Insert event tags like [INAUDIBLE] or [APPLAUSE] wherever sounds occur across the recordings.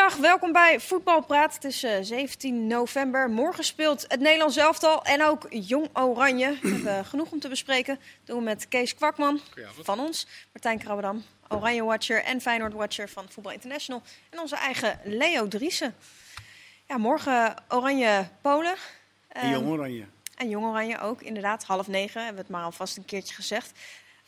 Goedemiddag, welkom bij Voetbalpraat. Het is eh, 17 november. Morgen speelt het Nederlands elftal en ook Jong Oranje. We hebben [CLEARS THROAT] genoeg om te bespreken. Dat doen we met Kees Kwakman van ons, Martijn Krabbedam, Oranje Watcher en Feyenoord Watcher van Voetbal International. En onze eigen Leo Driessen. Ja, morgen Oranje Polen. En Ehm, Jong Oranje. en Jong Oranje ook, inderdaad. Half negen hebben we het maar alvast een keertje gezegd.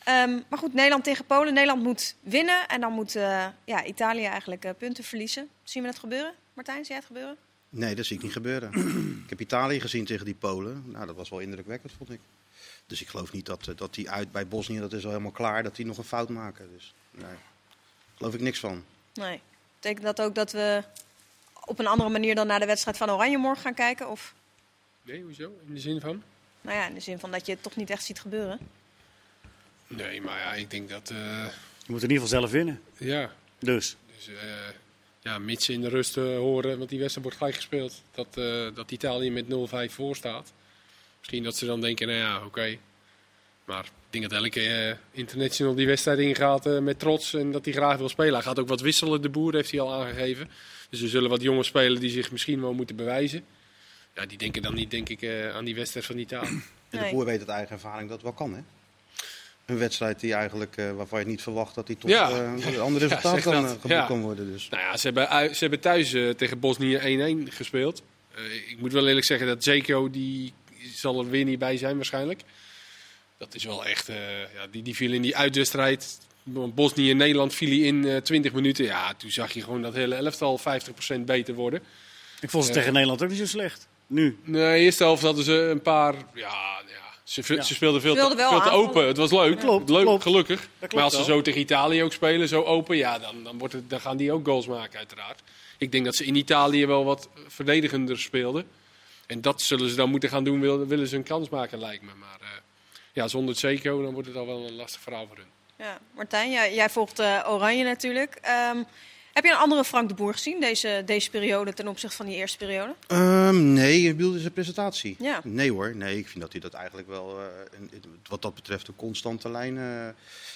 Ehm, maar goed, Nederland tegen Polen. Nederland moet winnen. En dan moet eh, ja, Italië eigenlijk eh, punten verliezen. Zien we dat gebeuren? Martijn, zie jij het gebeuren? Nee, dat zie ik niet gebeuren. ik heb Italië gezien tegen die Polen. Nou, dat was wel indrukwekkend, vond ik. Dus ik geloof niet dat, eh, dat die uit bij Bosnië, dat is al helemaal klaar, dat die nog een fout maken. Dus nee, daar geloof ik niks van. Nee. Betekent dat ook dat we op een andere manier dan naar de wedstrijd van Oranje morgen gaan kijken? Of Nee, hoezo? In de zin van? nou ja, in de zin van dat je het toch niet echt ziet gebeuren? Nee, maar ja, ik denk dat... eh, Je moet in ieder geval zelf winnen. ja, Dus. dus, eh, ja, mits ze in de rust eh, horen, want die wedstrijd wordt gelijk gespeeld, dat, eh, dat Italië met 0-5 voor staat. Misschien dat ze dan denken, nou ja, oké. Maar ik denk dat elke international die wedstrijd ingaat eh, met trots en dat hij graag wil spelen. Hij gaat ook wat wisselen, de boer heeft hij al aangegeven. Dus er zullen wat jongens spelen die zich misschien wel moeten bewijzen. Ja, die denken dan niet, denk ik, eh, aan die wedstrijd van Italië. En de boer weet uit eigen ervaring dat het wel kan, hè? Een wedstrijd die eigenlijk, eh, waarvan je niet verwacht dat die tot Ja. eh, een [LAUGHS] ander resultaat kan, eh, geboekt Ja. kan worden. Dus. Nou ja, ze hebben, ze hebben thuis tegen Bosnië 1-1 gespeeld. Eh, ik moet wel eerlijk zeggen dat Zeko, die zal er weer niet bij zijn waarschijnlijk. Dat is wel echt, eh, ja, die, die viel in die uitwedstrijd. Bosnië en Nederland viel hij in eh 20 minuten. Ja, toen zag je gewoon dat hele elftal 50% beter worden. Ik vond ze tegen Nederland ook niet zo slecht. Nu. Nee, de eerste helft hadden ze een paar, ja, ja ze, Ja. ze speelden veel, Speelden te, veel open. Het was leuk, Klopt, leuk klopt. gelukkig. klopt maar als ze wel. zo tegen Italië ook spelen, zo open, ja, dan, dan, wordt het, dan gaan die ook goals maken uiteraard. Ik denk dat ze in Italië wel wat verdedigender speelden. En dat zullen ze dan moeten gaan doen, willen, willen ze een kans maken, lijkt me. Maar eh, ja, zonder Zeko, dan wordt het al wel een lastig verhaal voor hun. Ja, Martijn, jij, jij volgt eh, Oranje natuurlijk. Ehm, heb je een andere Frank de Boer gezien deze, deze periode ten opzichte van die eerste periode? Ehm, nee, je bedoelde zijn presentatie? Ja. Nee hoor, nee, ik vind dat hij dat eigenlijk wel, eh, een- wat dat betreft, een constante lijn eh,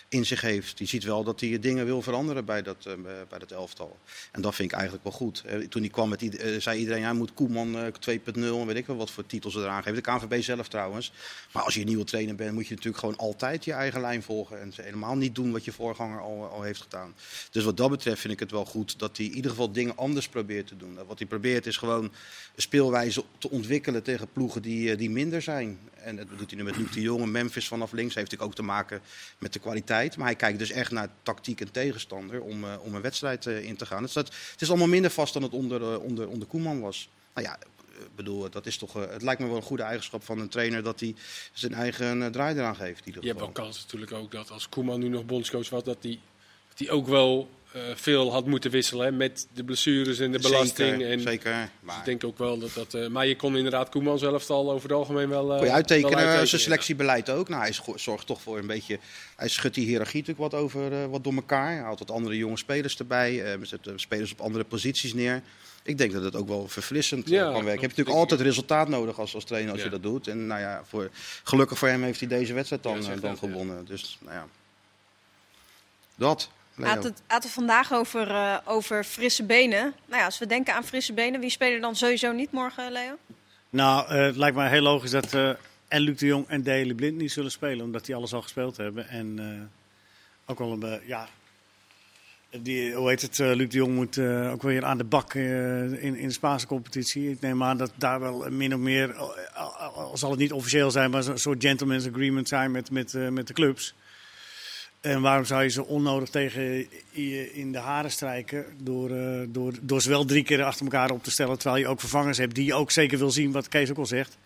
in zich heeft. Je ziet wel dat hij dingen wil veranderen bij dat, eh, bij dat elftal. En dat vind ik eigenlijk wel goed. Toen hij kwam, met, eh, zei iedereen, ja, moet Koeman eh, 2.0 en weet ik wel wat voor titels ze eraan geven. De KNVB zelf trouwens. Maar als je een nieuwe trainer bent, moet je natuurlijk gewoon altijd je eigen lijn volgen. En ze helemaal niet doen wat je voorganger al, al heeft gedaan. Dus wat dat betreft vind ik het wel goed dat hij in ieder geval dingen anders probeert te doen. Wat hij probeert is gewoon speelwijze te ontwikkelen tegen ploegen die, eh, die minder zijn. En dat doet hij nu met Luc de Jong en Memphis vanaf links. Heeft natuurlijk ook te maken met de kwaliteit. Maar hij kijkt dus echt naar tactiek en tegenstander om, eh, om een wedstrijd eh, in te gaan. Dus dat, het is allemaal minder vast dan het onder, onder, onder Koeman was. Nou ja, ik bedoel, dat is toch, het lijkt me wel een goede eigenschap van een trainer dat hij zijn eigen draai eraan geeft. Je hebt wel kans natuurlijk ook dat als Koeman nu nog bondscoach was, dat hij hij ook wel veel had moeten wisselen hè, met de blessures en de belasting. Zeker, en, zeker. Dus Maar ik denk ook wel dat dat. eh, maar je kon inderdaad Koeman zelf al over het algemeen wel. eh, kon je uittekenen, wel uittekenen, zijn selectiebeleid ook. Nou, hij zorgt toch voor een beetje. Hij schudt die hiërarchie natuurlijk wat, over, eh, wat door elkaar. Hij haalt wat andere jonge spelers erbij. eh zet eh, spelers op andere posities neer. Ik denk dat het ook wel verfrissend eh, Ja, kan werken. Je hebt natuurlijk altijd resultaat nodig als, als trainer als Ja. je dat doet. En nou ja, voor, gelukkig voor hem heeft hij deze wedstrijd dan, Ja, eh, dan gewonnen. Dus nou ja. Dat. Had het, had het vandaag over, eh, over frisse benen. Nou ja, als we denken aan frisse benen, wie spelen dan sowieso niet morgen, Leo? Nou, eh, het lijkt mij heel logisch dat eh, en Luc de Jong en Daley Blind niet zullen spelen. Omdat die alles al gespeeld hebben. En eh, ook wel een, ja... Die, hoe heet het, eh, Luc de Jong moet eh, ook weer aan de bak eh, in, in de Spaanse competitie. Ik neem aan dat daar wel min of meer, al, al- al zal het niet officieel zijn, maar zo'n soort gentleman's agreement zijn met, met, eh, met de clubs. En waarom zou je ze onnodig tegen je in de haren strijken door, eh, door, door ze wel drie keer achter elkaar op te stellen, terwijl je ook vervangers hebt die je ook zeker wil zien, wat Kees ook al zegt.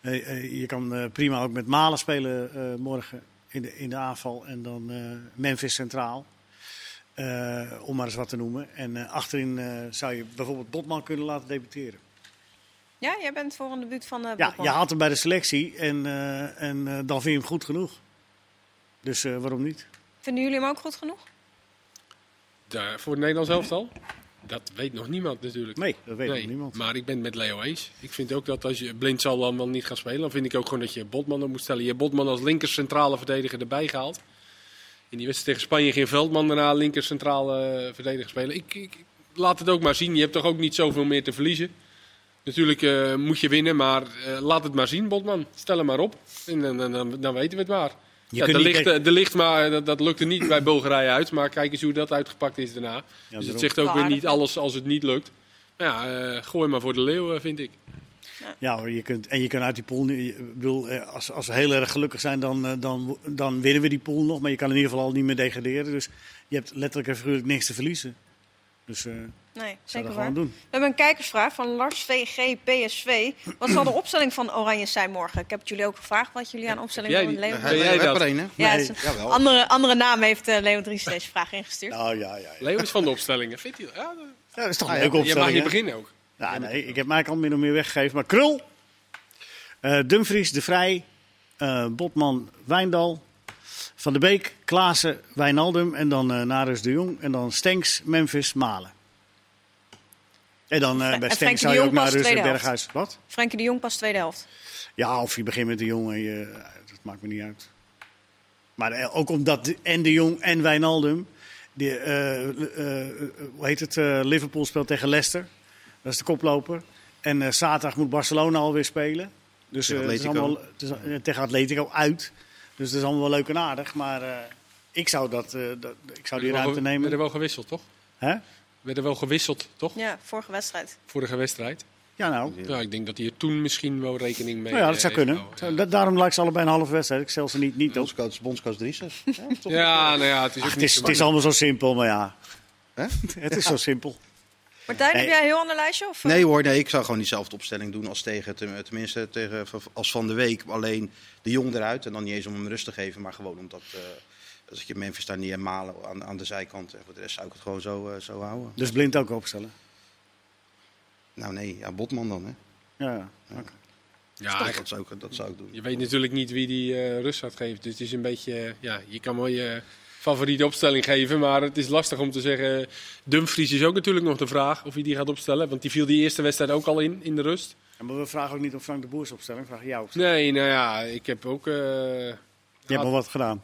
Eh, eh, je kan prima ook met Malen spelen morgen in de, in de aanval en dan Memphis centraal. Om maar eens wat te noemen. En achterin zou je bijvoorbeeld Botman kunnen laten debuteren. Ja, jij bent voor een debuut van eh Ja, je haalt hem bij de selectie en, en dan vind je hem goed genoeg. Dus waarom niet? Vinden jullie hem ook goed genoeg? Daar, voor het Nederlands elftal? Dat weet nog niemand natuurlijk. Nee, dat weet Nee, nog niemand. Maar ik ben het met Leo eens. Ik vind ook dat als je blind zal dan wel niet gaan spelen, dan vind ik ook gewoon dat je Botman op moet stellen. Je hebt Botman als linker centrale verdediger erbij gehaald. In die wedstrijd tegen Spanje ging Veldman daarna linker centrale eh, verdediger spelen. Ik, ik, laat het ook maar zien. Je hebt toch ook niet zoveel meer te verliezen. Natuurlijk eh, moet je winnen, maar eh, laat het maar zien, Botman. Stel hem maar op. En dan, dan, dan, dan weten we het maar. Je Ja, kunt er, ligt, eh, er ligt maar, dat, dat lukte niet bij Bulgarije uit. Maar kijk eens hoe dat uitgepakt is daarna. dus het zegt ook weer niet alles als het niet lukt. Ja, eh, gooi maar voor de leeuw, eh, vind ik. Ja, hoor, je kunt, en je kan uit die pool. Ik bedoel, eh, als, als we heel erg gelukkig zijn, dan, eh, dan, dan winnen we die pool nog. Maar je kan in ieder geval al niet meer degraderen. Dus je hebt letterlijk en figuurlijk niks te verliezen. Dus eh Nee, zeker dat gewoon doen. We hebben een kijkersvraag van Lars VG PSV. Wat zal de [CLEARS THROAT] opstelling van Oranje zijn morgen? Ik heb het jullie ook gevraagd wat jullie aan opstelling van die- Leo. Ben jij dat? een, hè? Ja, Nee. Jawel. een andere, andere naam heeft eh, Leo Dries deze vraag ingestuurd. Nou ja, ja. ja. Leo is van de opstellingen. Vindt hij dat? Ja, dat- Ja, dat is toch Ah, een ja. leuke je mag opstelling. niet beginnen ook. Ja, nee, ik heb mij al min of meer weggegeven. Maar Krul, eh, Dumfries, De Vrij, eh, Botman, Wijndal, Van de Beek, Klaassen, Wijnaldum en dan eh Narus de Jong. En dan Stenks, Memphis, Malen. En dan eh, bij Frenkie Stenks zou je ook naar pas Rus en tweede helft. Berghuis. Wat? Frenkie de Jong pas tweede helft. Ja, of je begint met de Jong en je, dat maakt me niet uit. Maar eh, ook omdat de- en de Jong en Wijnaldum, die, eh, eh, eh, hoe heet het, eh, Liverpool speelt tegen Leicester. Dat is de koploper. En eh, zaterdag moet Barcelona alweer spelen. Dus Tegen eh, het is Atletico. allemaal, het is, eh, tegen Atletico uit. Dus dat is allemaal wel leuk en aardig. Maar eh, ik zou, dat, eh, dat, ik zou die Werden ruimte wel- werden nemen. wel gewisseld, toch? Hè? Werden wel gewisseld, toch? Ja, vorige wedstrijd. Vorige wedstrijd. Ja, nou. Ja, ik denk dat hij er toen misschien wel rekening mee Nou ja, dat zou eh, kunnen. gehouden. Da- daarom lijkt ze allebei een halve wedstrijd. Ik stel ze niet, niet op. Bondscoach, bondscoach. [LAUGHS] Ja, toch? Ja, nou ja, het is ook Ach, het, niet is, het is allemaal zo simpel, maar ja. Hè? [LAUGHS] Het is zo simpel. Martijn, heb Nee. jij een heel ander lijstje? Of, eh? Nee hoor, nee, ik zou gewoon diezelfde opstelling doen als tegen, ten- tenminste tegen, als van de week. Alleen de jong eruit en dan niet eens om hem rust te geven, maar gewoon omdat eh, als je Memphis daar niet en malen aan, aan de zijkant. En voor de rest zou ik het gewoon zo, eh, zo houden. Dus blind ook opstellen. Nou nee, ja, Botman dan hè. Ja, ja. oké. Ja, dat, dat, zou ik, dat zou ik doen. je weet natuurlijk niet wie die eh, rust gaat geven. Dus het is een beetje, ja, je kan wel je favoriete opstelling geven, maar het is lastig om te zeggen. Dumfries is ook natuurlijk nog de vraag of hij die gaat opstellen, want die viel die eerste wedstrijd ook al in, in de rust. Ja, maar we vragen ook niet om Frank de Boers opstelling, vragen jou opstelling. Nee, nou ja, ik heb ook... eh, Je hebt al wat gedaan.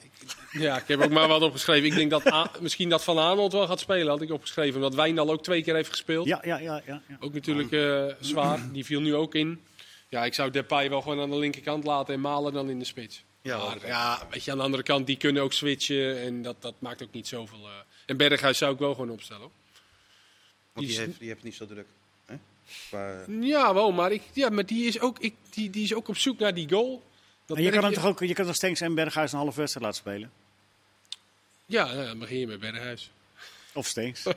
Ja, ik heb ook maar wat opgeschreven. Ik denk dat A- misschien dat Van Aanholt wel gaat spelen, had ik opgeschreven. Omdat Wijndal ook twee keer heeft gespeeld. Ja, ja, ja. ja, ja. Ook natuurlijk eh, zwaar. Die viel nu ook in. Ja, ik zou Depay wel gewoon aan de linkerkant laten en Malen dan in de spits. Ja, maar oké. ja, weet je, aan de andere kant, die kunnen ook switchen. En dat, dat maakt ook niet zoveel... eh. En Berghuis zou ik wel gewoon opstellen. hoor. Want die die is- heeft, die heeft niet zo druk. Hè? Qua- Ja, wel, maar, ik, ja, maar die, is ook, ik, die, die is ook op zoek naar die goal. Dat En je kan hem toch ook, je kan toch Stenks en Berghuis een halve wedstrijd laten spelen? Ja, dan begin je met Berghuis. Of Stenks. En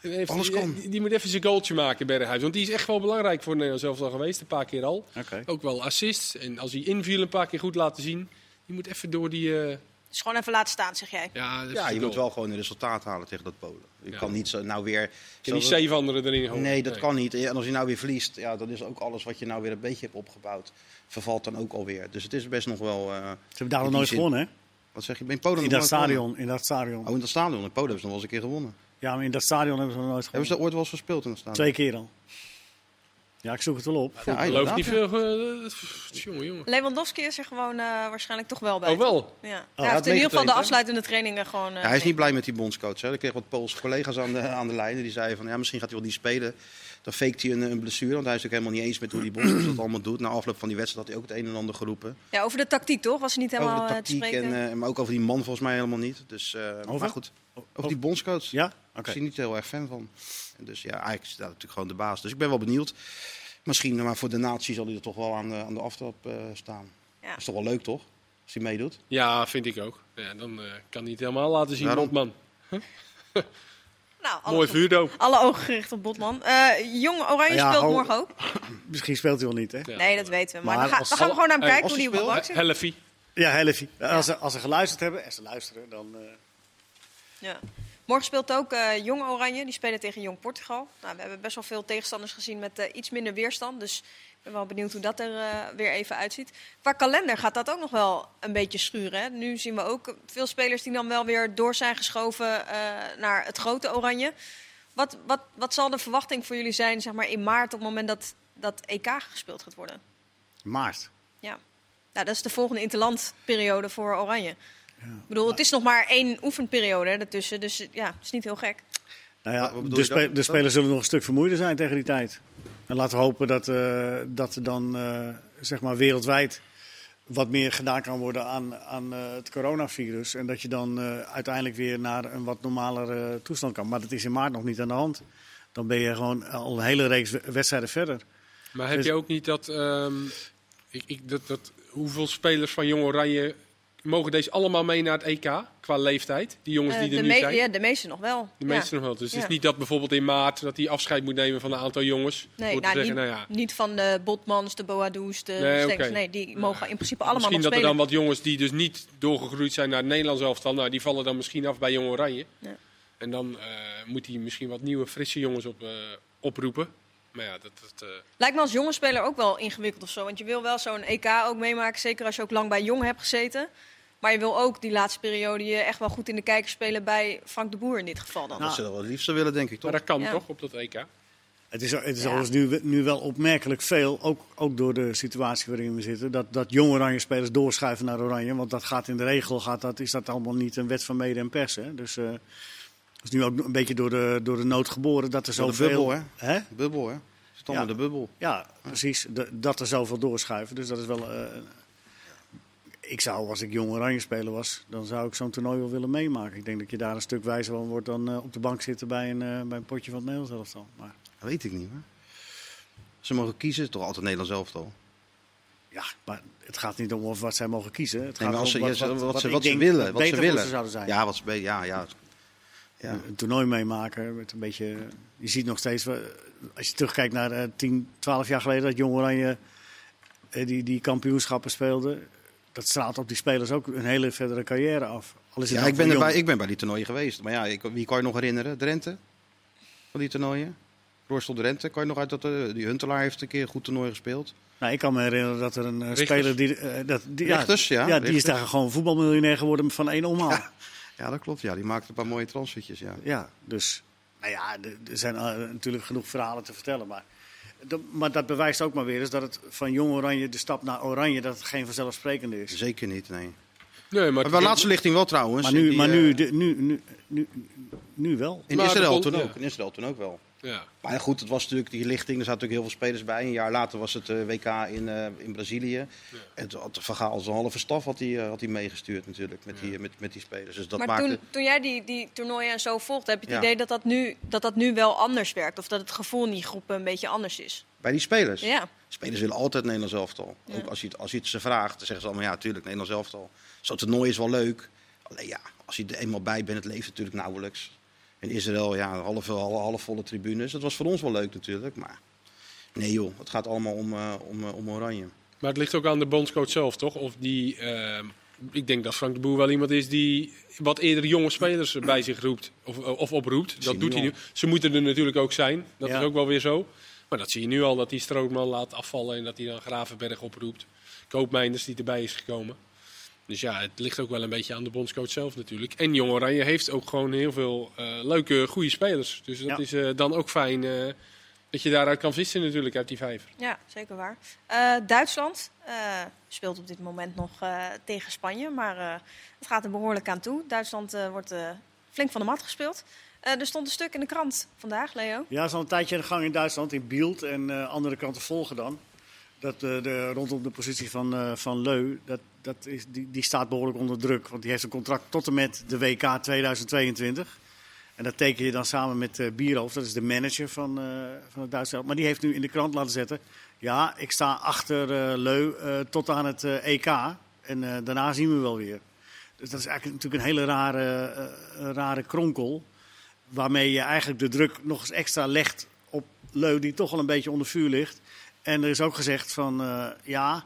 [LAUGHS] heeft- Alles die, kan. Die, die moet even zijn goaltje maken, Berghuis. Want die is echt wel belangrijk voor Nederland zelf al geweest, een paar keer al. Ook wel assists. En als hij inviel een paar keer goed laten zien. Die moet even door die... eh, Dus gewoon even laten staan, zeg jij. ja, dat is Ja, je moet wel gewoon een resultaat halen tegen dat Polen. Je Ja. kan niet zo, nou weer... Je niet zeven anderen erin gooien. Nee, dat kan niet. En als je nou weer verliest, ja, dan is ook alles wat je nou weer een beetje hebt opgebouwd, vervalt dan ook alweer. Dus het is best nog wel... eh, Ze hebben daar in die nooit zin- gewonnen, hè? Wat zeg je? Ben Polen In nog dat gewonnen? stadion. In dat stadion. Oh, in dat stadion. In Polen hebben ze nog wel eens een keer gewonnen. Ja, maar in dat stadion hebben ze nog nooit Hebben ze gewonnen. dat ooit wel eens gespeeld in dat stadion? Twee keer al. Ja, ik zoek het wel op. Ja, Ik geloof inderdaad, niet veel... eh, jongen, jongen. Lewandowski is er gewoon eh, waarschijnlijk toch wel bij. Oh, wel? Ja. hij had heeft in ieder geval de afsluitende trainingen gewoon... eh, Ja, hij is niet blij met die bondscoach. Hè. Ik kreeg wat Poolse collega's aan de, aan de lijn. Die zeiden van ja, misschien gaat hij wel niet spelen. Dan faked hij een, een blessure. Want hij is natuurlijk helemaal niet eens met hoe die bondscoach [CLEARS THROAT] dat allemaal doet. Na afloop van die wedstrijd had hij ook het een en ander geroepen. Ja, over de tactiek toch? Was hij niet helemaal over de eh, te tactiek spreken? en, eh, maar ook over die man volgens mij helemaal niet. Dus, eh, Over? Maar goed, over die bondscoach. Ja? Ik Oké. zie niet heel erg fan van. En dus ja, eigenlijk is dat natuurlijk gewoon de baas. Dus ik ben wel benieuwd. Misschien, maar voor de natie zal hij er toch wel aan de, aan de aftrap eh, staan. Ja. Dat is toch wel leuk, toch? Als hij meedoet. Ja, vind ik ook. Ja, dan eh, kan hij het helemaal laten zien, Waarom? Botman. [LAUGHS] Nou, alle, Mooi vuurdoop. alle ogen gericht op Botman. Eh Jong Oranje Ja, speelt morgen ook. [CLEARS THROAT] Misschien speelt hij wel niet, hè? Ja. Nee, dat weten we. Maar, Maar dan, ga- als- dan gaan we gewoon naar hem kijken hoe die hij op de bank zit. Ja, Helfie. Als, ze, als ze geluisterd hebben, en ze luisteren, dan... eh, Ja. Morgen speelt ook eh, Jong Oranje. Die spelen tegen Jong Portugal. Nou, we hebben best wel veel tegenstanders gezien met iets minder weerstand. Dus ben wel benieuwd hoe dat er eh, weer even uitziet. Qua kalender gaat dat ook nog wel een beetje schuren. Hè? Nu zien we ook veel spelers die dan wel weer door zijn geschoven eh, naar het grote Oranje. Wat, wat, wat zal de verwachting voor jullie zijn zeg maar, in maart op het moment dat dat EK gespeeld gaat worden? maart. Ja. Nou, dat is de volgende interlandperiode voor Oranje. Ik bedoel, het is nog maar één oefenperiode hè, ertussen. Dus ja, het is niet heel gek. Nou ja, de, spe- de spelers zullen nog een stuk vermoeider zijn tegen die tijd. En laten we hopen dat, eh, dat er dan eh, zeg maar wereldwijd wat meer gedaan kan worden aan, aan eh, het coronavirus. En dat je dan uiteindelijk weer naar een wat normalere toestand kan. Maar dat is in maart nog niet aan de hand. Dan ben je gewoon al een hele reeks we- wedstrijden verder. Maar heb Dus- je ook niet dat, ehm, ik, ik, dat, dat... Hoeveel spelers van Jong Oranje mogen deze allemaal mee naar het EK qua leeftijd? Die jongens Eh, die er de, nu zijn? ja, de meeste nog wel. De Ja. meeste nog wel. Dus het is niet dat bijvoorbeeld in maart dat hij afscheid moet nemen van een aantal jongens. Nee, nou, zeggen, niet, nou ja, niet van de Botmans, de Boadous, de Nee. Nee, die mogen in principe allemaal misschien nog dat er dan wat jongens die dus niet doorgegroeid zijn naar het Nederlands elftal, nou, die vallen dan misschien af bij Jong Oranje. Ja. En dan eh, moet hij misschien wat nieuwe, frisse jongens op, eh, oproepen. Maar ja, dat, dat, eh, Lijkt me als jonge speler ook wel ingewikkeld of zo. Want je wil wel zo'n EK ook meemaken. Zeker als je ook lang bij Jong hebt gezeten. Maar je wil ook die laatste periode je echt wel goed in de kijker spelen bij Frank de Boer in dit geval dan. Dat ze dat wel het liefst willen, denk ik, toch? maar dat kan Ja. toch op dat EK? Het is, het is Ja. nu, nu wel opmerkelijk veel, ook, ook door de situatie waarin we zitten, dat, dat jong oranje spelers doorschuiven naar oranje. Want dat gaat in de regel, gaat dat, is dat allemaal niet een wet van mede en pers. Hè? Dus eh, het is nu ook een beetje door de, door de nood geboren dat er zoveel... bubbel, hè? Hè? Bubbel, hè? Allemaal Ja. de bubbel. Ja, precies. De- dat er zoveel doorschuiven. Dus dat is wel... eh, ik zou, als ik jong oranje speler was, dan zou ik zo'n toernooi wel willen meemaken. Ik denk dat je daar een stuk wijzer van wordt dan eh, op de bank zitten bij een, eh, bij een potje van het Nederlands elftal. Maar Dat weet ik niet, hoor. Ze mogen kiezen, toch altijd Nederlands elftal. Ja, maar het gaat niet om of wat zij mogen kiezen. Het Nee, gaat ze, om ze- wat, ze, wat ze willen. Wat ze willen. zouden zijn. Ja, wat ze, ja, ja. ja. Een toernooi meemaken met een beetje... Je ziet nog steeds, eh, als je terugkijkt naar eh 10, 12 jaar geleden... dat Jong Oranje eh, die, die kampioenschappen speelde... dat straalt op die spelers ook een hele verdere carrière af. Al is het Ja, nou ik ben, jong. ik ben bij die toernooien geweest. Maar ja, ik, wie kan je nog herinneren? Drenthe? Van die toernooien? Roorsel Drenthe, kan je nog uit dat... eh, die Huntelaar heeft een keer een goed toernooi gespeeld. Nou, ik kan me herinneren dat er een eh, speler... Die, eh, dat, die, Richters, ja, ja die is daar gewoon voetbalmiljonair geworden van één omhaal. Ja. Ja, dat klopt. Ja, die maakte een paar mooie transfertjes, ja. Ja, dus nou ja, er zijn natuurlijk genoeg verhalen te vertellen. Maar, maar dat bewijst ook maar weer eens dat het van jong oranje de stap naar oranje dat het geen vanzelfsprekende is. Zeker niet, nee. Nee, maar, Maar bij laatste lichting wel trouwens. Maar nu, Die, maar eh, nu, de- nu, nu, nu, nu wel. In Israël toen ook. ja. In Israël toen ook wel. Ja. Maar ja, goed, het was natuurlijk die lichting. Er zaten natuurlijk heel veel spelers bij. Een jaar later was het eh, WK in, eh, in Brazilië. En toen had Van Gaal zijn halve staf had hij, eh, had hij meegestuurd natuurlijk met, die, met, met die spelers. Dus dat maar maakte... toen, toen jij die, die toernooien en zo volgt, heb je het Ja. idee dat dat, nu, dat dat nu wel anders werkt? Of dat het gevoel in die groepen een beetje anders is? Bij die spelers. Ja. Spelers willen altijd Nederlands elftal. Ja. Ook als je, het- als je het ze vraagt, dan zeggen ze allemaal ja, tuurlijk, Nederlands elftal. Zo'n toernooi is wel leuk. Alleen ja, als je er eenmaal bij bent, het leeft natuurlijk nauwelijks. In Israël, ja, half, half, halfvolle tribunes. Dat was voor ons wel leuk natuurlijk, maar... Nee joh, het gaat allemaal om, eh, om, eh, om oranje. Maar het ligt ook aan de bondscoach zelf, toch? Of die, ehm, ik denk dat Frank de Boer wel iemand is die wat eerder jonge spelers [CLEARS THROAT] bij zich roept of, of oproept. Dat doet hij nu. Ze moeten er natuurlijk ook zijn. Dat Ja. is ook wel weer zo. Maar dat zie je nu al, dat hij Strootman laat afvallen en dat hij dan Gravenberg oproept. Koopmijnders die erbij is gekomen. Dus ja, het ligt ook wel een beetje aan de bondscoach zelf natuurlijk. En Jong Oranje heeft ook gewoon heel veel eh, leuke, goede spelers. Dus dat Ja. is eh, dan ook fijn eh, dat je daaruit kan vissen natuurlijk, uit die vijver. Ja, zeker waar. Eh, Duitsland eh, speelt op dit moment nog eh, tegen Spanje, maar eh, het gaat er behoorlijk aan toe. Duitsland eh, wordt eh, flink van de mat gespeeld. Eh, er stond een stuk in de krant vandaag, Leo. Ja, is al een tijdje aan de gang in Duitsland, in Bielt en eh, andere kranten volgen dan. Dat eh, de, rondom de positie van, eh, van Leu, dat, dat is, die, die staat behoorlijk onder druk. Want die heeft een contract tot en met de WK 2022. En dat teken je dan samen met eh Bierhoff, dat is de manager van, eh, van het Duitse. Maar die heeft nu in de krant laten zetten, ja, ik sta achter eh, Leu tot aan het EK. En eh, daarna zien we wel weer. Dus dat is eigenlijk natuurlijk een hele rare, rare kronkel. Waarmee je eigenlijk de druk nog eens extra legt op Leu, die toch al een beetje onder vuur ligt. En er is ook gezegd van ja,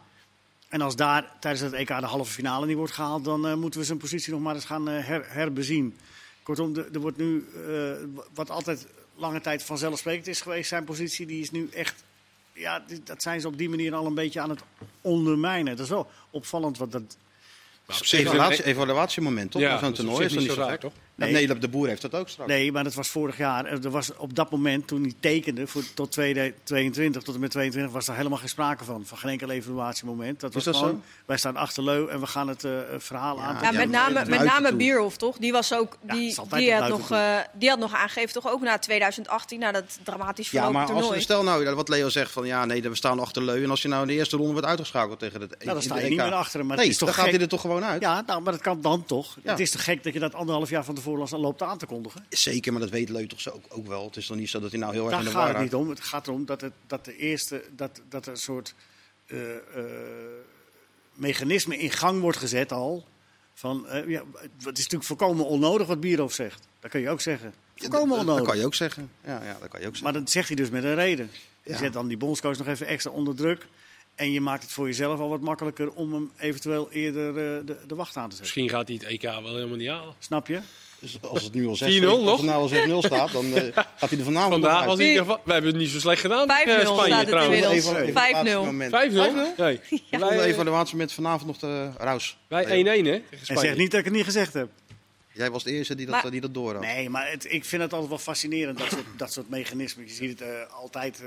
en als daar tijdens het EK de halve finale niet wordt gehaald, dan eh, moeten we zijn positie nog maar eens gaan eh, her, herbezien. Kortom, er wordt nu, eh, wat altijd lange tijd vanzelfsprekend is geweest, zijn positie, die is nu echt, ja, dat zijn ze op die manier al een beetje aan het ondermijnen. Dat is wel opvallend, wat dat, Maar op Evaluatie, evaluatiemoment toch? Ja, is op toernooi is niet zo raar, toch? Nee. Nee, de boer heeft dat ook straks. Nee, maar dat was vorig jaar. Er was op dat moment, toen hij tekende voor, tot 2022, tot en met 22, was er helemaal geen sprake van. Van geen enkel evaluatiemoment. Dat was dat gewoon, zo? wij staan achter Leu en we gaan het eh, verhaal Ja. aan. Ja, met name, met name toe. Bierhoff, toch? Die, was ook, Ja, die, die, had nog, eh, die had nog aangegeven, toch ook na 2018, na dat dramatisch Ja, verlopen maar als, stel nou, wat Leo zegt van ja, nee, we staan achter Leu. En als je nou in de eerste ronde wordt uitgeschakeld tegen het Nou, dan sta je niet EK. meer achter hem. Maar nee, het is toch dan gaat hij er toch gewoon uit. Ja, nou, maar dat kan dan toch. Ja. Het is te gek dat je dat anderhalf jaar van tevoren al loopt aan te kondigen. Zeker, maar dat weet Leu toch zo ook, ook wel. Het is toch niet zo dat hij nou heel erg in de gaat war het raakt. niet om. Het gaat erom dat, het, dat de eerste, dat, dat er een soort eh, eh, mechanisme in gang wordt gezet al. Van, eh, ja, het is natuurlijk volkomen onnodig wat Bierhoff zegt. Dat kun je ook zeggen. Volkomen dat, dat onnodig. kan je ook zeggen. Ja, ja, dat kan je ook zeggen. Maar dat zegt hij dus met een reden. Je Ja. zet dan die bondscoach nog even extra onder druk. En je maakt het voor jezelf al wat makkelijker om hem eventueel eerder de, de wacht aan te zetten. Misschien gaat hij het EK wel helemaal niet halen. Snap je? Dus als het nu al 6-0 4-0 nog? als het nou al 6-0 staat, dan [LAUGHS] eh, gaat hij er vanavond nog Vandaag uit. was in ieder geval... We hebben het niet zo slecht gedaan 5-0 tegen Spanje staat het trouwens. inmiddels. Even- even 5-0. evaluatiemoment. 5-0? Nee. Wij, Wij, evaluatie met vanavond nog de Raus. wij 1-1 hè, tegen En Spanje. zeg niet dat ik het niet gezegd heb. Jij was de eerste die dat, Maar- die dat door had. Nee, maar het, ik vind het altijd wel fascinerend, dat soort, dat soort mechanismen. Je ziet het eh, altijd, eh,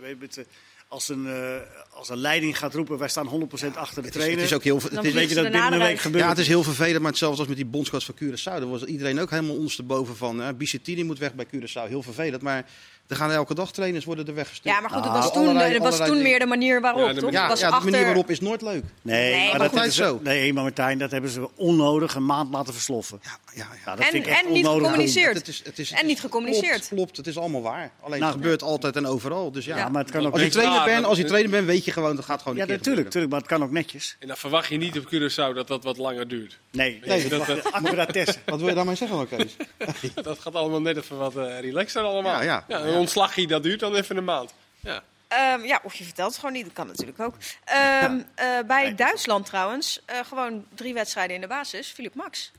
we hebben het, eh, als, een, eh, als een leiding gaat roepen, wij staan 100% achter de Het is, trainer. het is ook heel... Dan Het is, Weet je dat binnen een week gebeurt? ja, het is heel vervelend, maar hetzelfde als met die bondscoach van Curaçao. Daar was iedereen ook helemaal ondersteboven van. Hè. Bicetini moet weg bij Curaçao. Heel vervelend, maar er gaan elke dag trainers worden er weggestuurd. Ja, maar goed, het Nou, was toen, allerlei- was allerlei toen meer de manier waarop, Ja, de toch? Ja, was ja, de manier waarop is nooit leuk. Nee, Nee, maar maar dat ze, Zo. nee, maar Martijn, dat hebben ze onnodig een maand laten versloffen. Ja, ja, ja. Ja, dat En- vind ik echt en niet gecommuniceerd. Het is, het is, En niet gecommuniceerd. Klopt, klopt, het is allemaal waar. Alleen Nou, het gebeurt altijd en overal. Dus ja, Ja, maar het kan ook als je trainer Ja, bent, als je dat- trainer bent, weet je gewoon dat gaat gewoon Ja, een keer natuurlijk, natuurlijk, maar het kan ook netjes. En dan verwacht je niet op Curaçao dat dat wat langer duurt. Nee, Nee, dat- dat-. Wat wil je daarmee zeggen, dan, Kees? [LAUGHS] Dat gaat allemaal net even wat eh, relaxer allemaal. Ja, ja. Ontslagje, dat duurt dan even een maand. Ja. Ehm, ja, of je vertelt het gewoon niet, dat kan natuurlijk ook. Ehm, eh, bij Nee. Duitsland trouwens, eh, gewoon drie wedstrijden in de basis, Philip Max.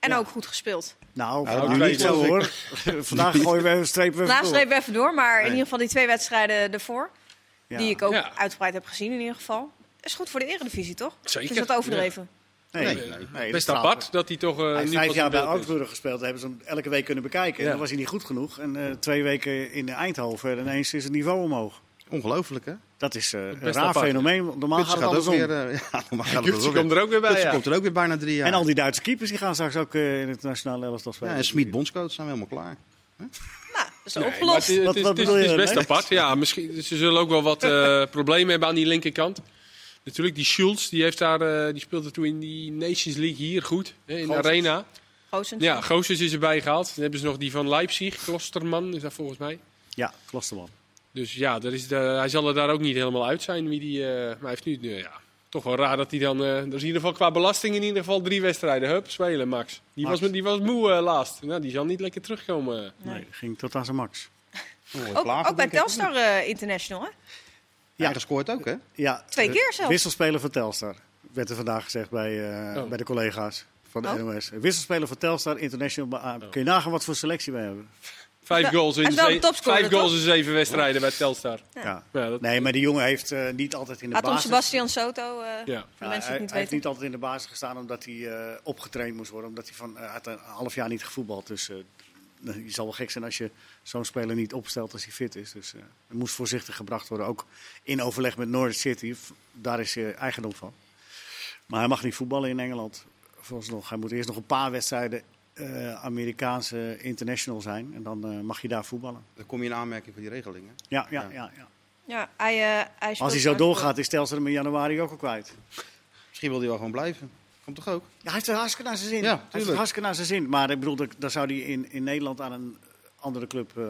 En Ja. ook goed gespeeld. Nou, Nou, nu niet zo hoor. [LAUGHS] Vandaag gooien we een streep weer Nastreep even door, maar in ieder geval die twee wedstrijden ervoor, Ja. die ik ook Ja. uitgebreid heb gezien in ieder geval. Is goed voor de eredivisie, toch? Zeker. Is dat overdreven? Nee, Nee, nee, Best dat apart dat hij toch... eh, Hij heeft vijf jaar bij. Augsburg gespeeld. Hebben ze hem elke week kunnen bekijken. En dan was hij niet goed genoeg. En eh, twee weken in Eindhoven. En ineens is het niveau omhoog. Ongelooflijk, hè? Dat is eh, een raar apart. fenomeen. Normaal gaat het andersom. weer... [LAUGHS] ja, normaal gaat het komt er ook weer bij, ja. komt er ook weer bijna drie jaar. En al die Duitse keepers die gaan straks ook eh, in het nationale elftal spelen. Ja, en Smit bondscoach zijn we helemaal klaar. Nou, dat is Nee, opgelost. het, het is, het het best apart. Ja, misschien, ze zullen ook wel wat eh, [LAUGHS] problemen hebben aan die linkerkant. Natuurlijk, die Schulz, die, heeft daar, eh, die speelde toen in die Nations League hier goed. Hè, in de arena. Goossens. Ja, Goossens is erbij gehaald. Dan hebben ze nog die van Leipzig, Klosterman is dat volgens mij. Ja, Klosterman. Dus ja, er is de, hij zal er daar ook niet helemaal uit zijn. Wie die, eh, maar hij heeft nu, ja, toch wel raar dat hij dan... eh dat is in ieder geval qua belasting in ieder geval drie wedstrijden. Hup, spelen, Max. Die, Max. Was, met- die was moe laatst. Nou, die zal niet lekker terugkomen. Nee, ging tot aan zijn max. Ook, ook bij Telstar eh, International, hè? Ja, hij gescoord ook, hè? Ja, Twee keer zelfs. Wisselspeler van Telstar. Werd er vandaag gezegd bij, eh, Oh. bij de collega's van de Oh. NOS. Wisselspeler van Telstar International. Ah, Kun je nagaan wat voor selectie wij hebben? Vijf goals, hij in, vijf goals in zeven wedstrijden bij Telstar. Ja. Ja, dat, Nee, maar die jongen heeft eh, niet altijd in de basis... Sebastian Soto, eh, ja. voor de Ja, mensen die hij, het niet hij heeft weten. niet altijd in de basis gestaan omdat hij eh, opgetraind moest worden. Omdat hij van, eh, had een half jaar niet gevoetbald. Dus eh, je zal wel gek zijn als je zo'n speler niet opstelt als hij fit is. Dus eh het moest voorzichtig gebracht worden. Ook in overleg met Norwich City. Daar is hij eigendom van. Maar hij mag niet voetballen in Engeland. Vooralsnog. Hij moet eerst nog een paar wedstrijden eh, Amerikaanse international zijn. En dan eh, mag je daar voetballen. Dan kom je in aanmerking voor die regelingen. Ja, ja, Ja. ja. ja. Ja, hij, eh, hij Als hij zo doorgaat, is Telstra hem in januari ook al kwijt. Misschien wil hij wel gewoon blijven. Komt toch ook? Ja, hij heeft het hartstikke naar zijn zin. Ja, hij heeft het hartstikke naar zijn zin. Maar ik bedoel, dat- dan zou hij in, in Nederland aan een andere club... eh,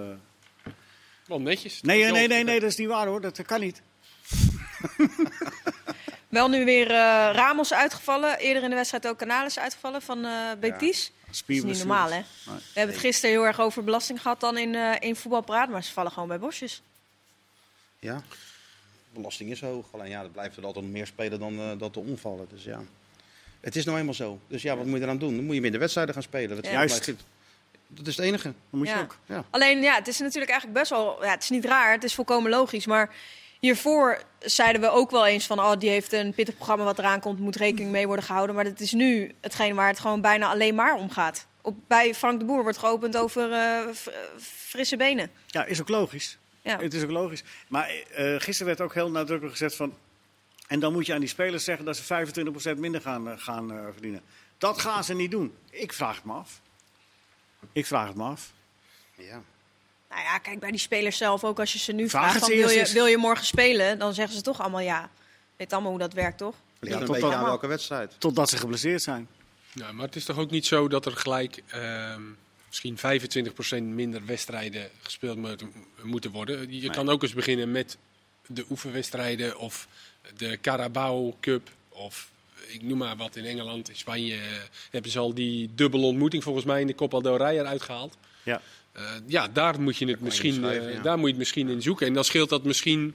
Wel netjes. Nee, nee, nee, nee, nee, dat is niet waar hoor. Dat kan niet. [LAUGHS] Wel nu weer eh, Ramos uitgevallen. Eerder in de wedstrijd ook Canales uitgevallen van eh Betis. Dat is niet normaal, hè? Nee. We hebben het gisteren heel erg over belasting gehad dan in, eh in voetbalpraat. Maar ze vallen gewoon bij bosjes. Ja. Belasting is hoog. Alleen ja, er blijft er altijd meer spelen dan eh, dat er omvallen. Dus ja. Het is nou eenmaal zo. Dus ja, wat moet je eraan doen? Dan moet je minder wedstrijden gaan spelen. Dat. Juist. dat is het enige. Dat moet je ook. Ja. Alleen ja, het is natuurlijk eigenlijk best wel. Ja, het is niet raar, het is volkomen logisch. Maar hiervoor zeiden we ook wel eens van. Oh, die heeft een pittig programma wat eraan komt, moet rekening mee worden gehouden. Maar dat is nu hetgeen waar het gewoon bijna alleen maar om gaat. op, bij Frank de Boer wordt geopend over eh, frisse benen. Ja, is ook logisch. Ja. Het is ook logisch. Maar eh, gisteren werd ook heel nadrukkelijk gezegd van... En dan moet je aan die spelers zeggen dat ze 25% minder gaan, eh, gaan eh, verdienen. Dat gaan ze niet doen. Ik vraag het me af. Ik vraag het me af. Ja. Nou ja, kijk, bij die spelers zelf ook. Als je ze nu Vraag vraagt, van, wil, je, wil je morgen spelen? Dan zeggen ze toch allemaal ja. Weet allemaal hoe dat werkt, toch? Ligt Ja, een tot beetje dan- aan welke wedstrijd. Totdat ze geblesseerd zijn. Ja, maar het is toch ook niet zo dat er gelijk ehm, misschien 25% minder wedstrijden gespeeld moeten, moeten worden. Je kan ook eens beginnen met de oefenwedstrijden of de Carabao Cup of ik noem maar wat in Engeland, in Spanje eh, hebben ze al die dubbele ontmoeting volgens mij in de Copa del Rey eruit gehaald. Ja. Eh, ja, daar moet je het misschien, eh, ja. daar moet je het misschien in zoeken. En dan scheelt dat misschien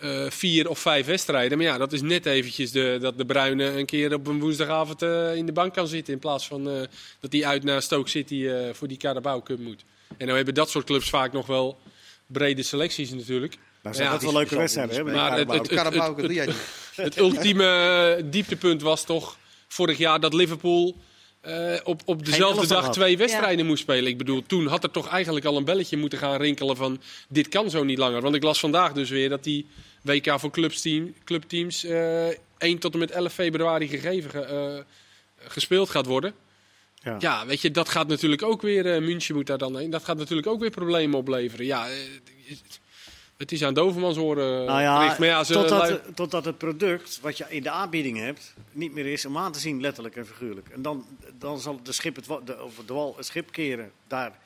eh, vier of vijf wedstrijden. Maar ja, dat is net eventjes de, dat de Bruine een keer op een woensdagavond eh, in de bank kan zitten. In plaats van eh, dat hij uit naar Stoke City eh, voor die Carabao Cup moet. En dan hebben dat soort clubs vaak nog wel brede selecties natuurlijk. Maar zijn Ja, dat wel leuke wedstrijden. Bij Maar het- het- niet. Het ultieme dieptepunt was toch vorig jaar dat Liverpool eh, op, op dezelfde dag had. twee wedstrijden moest spelen. Ik bedoel, toen had er toch eigenlijk al een belletje moeten gaan rinkelen van dit kan zo niet langer. Want ik las vandaag dus weer dat die WK voor clubsteam, clubteams eh 1 tot en met 11 februari gegeven ge- eh, gespeeld gaat worden. Ja. Ja, weet je, dat gaat natuurlijk ook weer, eh München moet daar dan heen, dat gaat natuurlijk ook weer problemen opleveren. Ja, het is aan Dovermans oren Nou ja, totdat, totdat het product wat je in de aanbieding hebt niet meer is om aan te zien, letterlijk en figuurlijk. En dan, dan zal de schip het, de, of de wal het schip keren. Daar,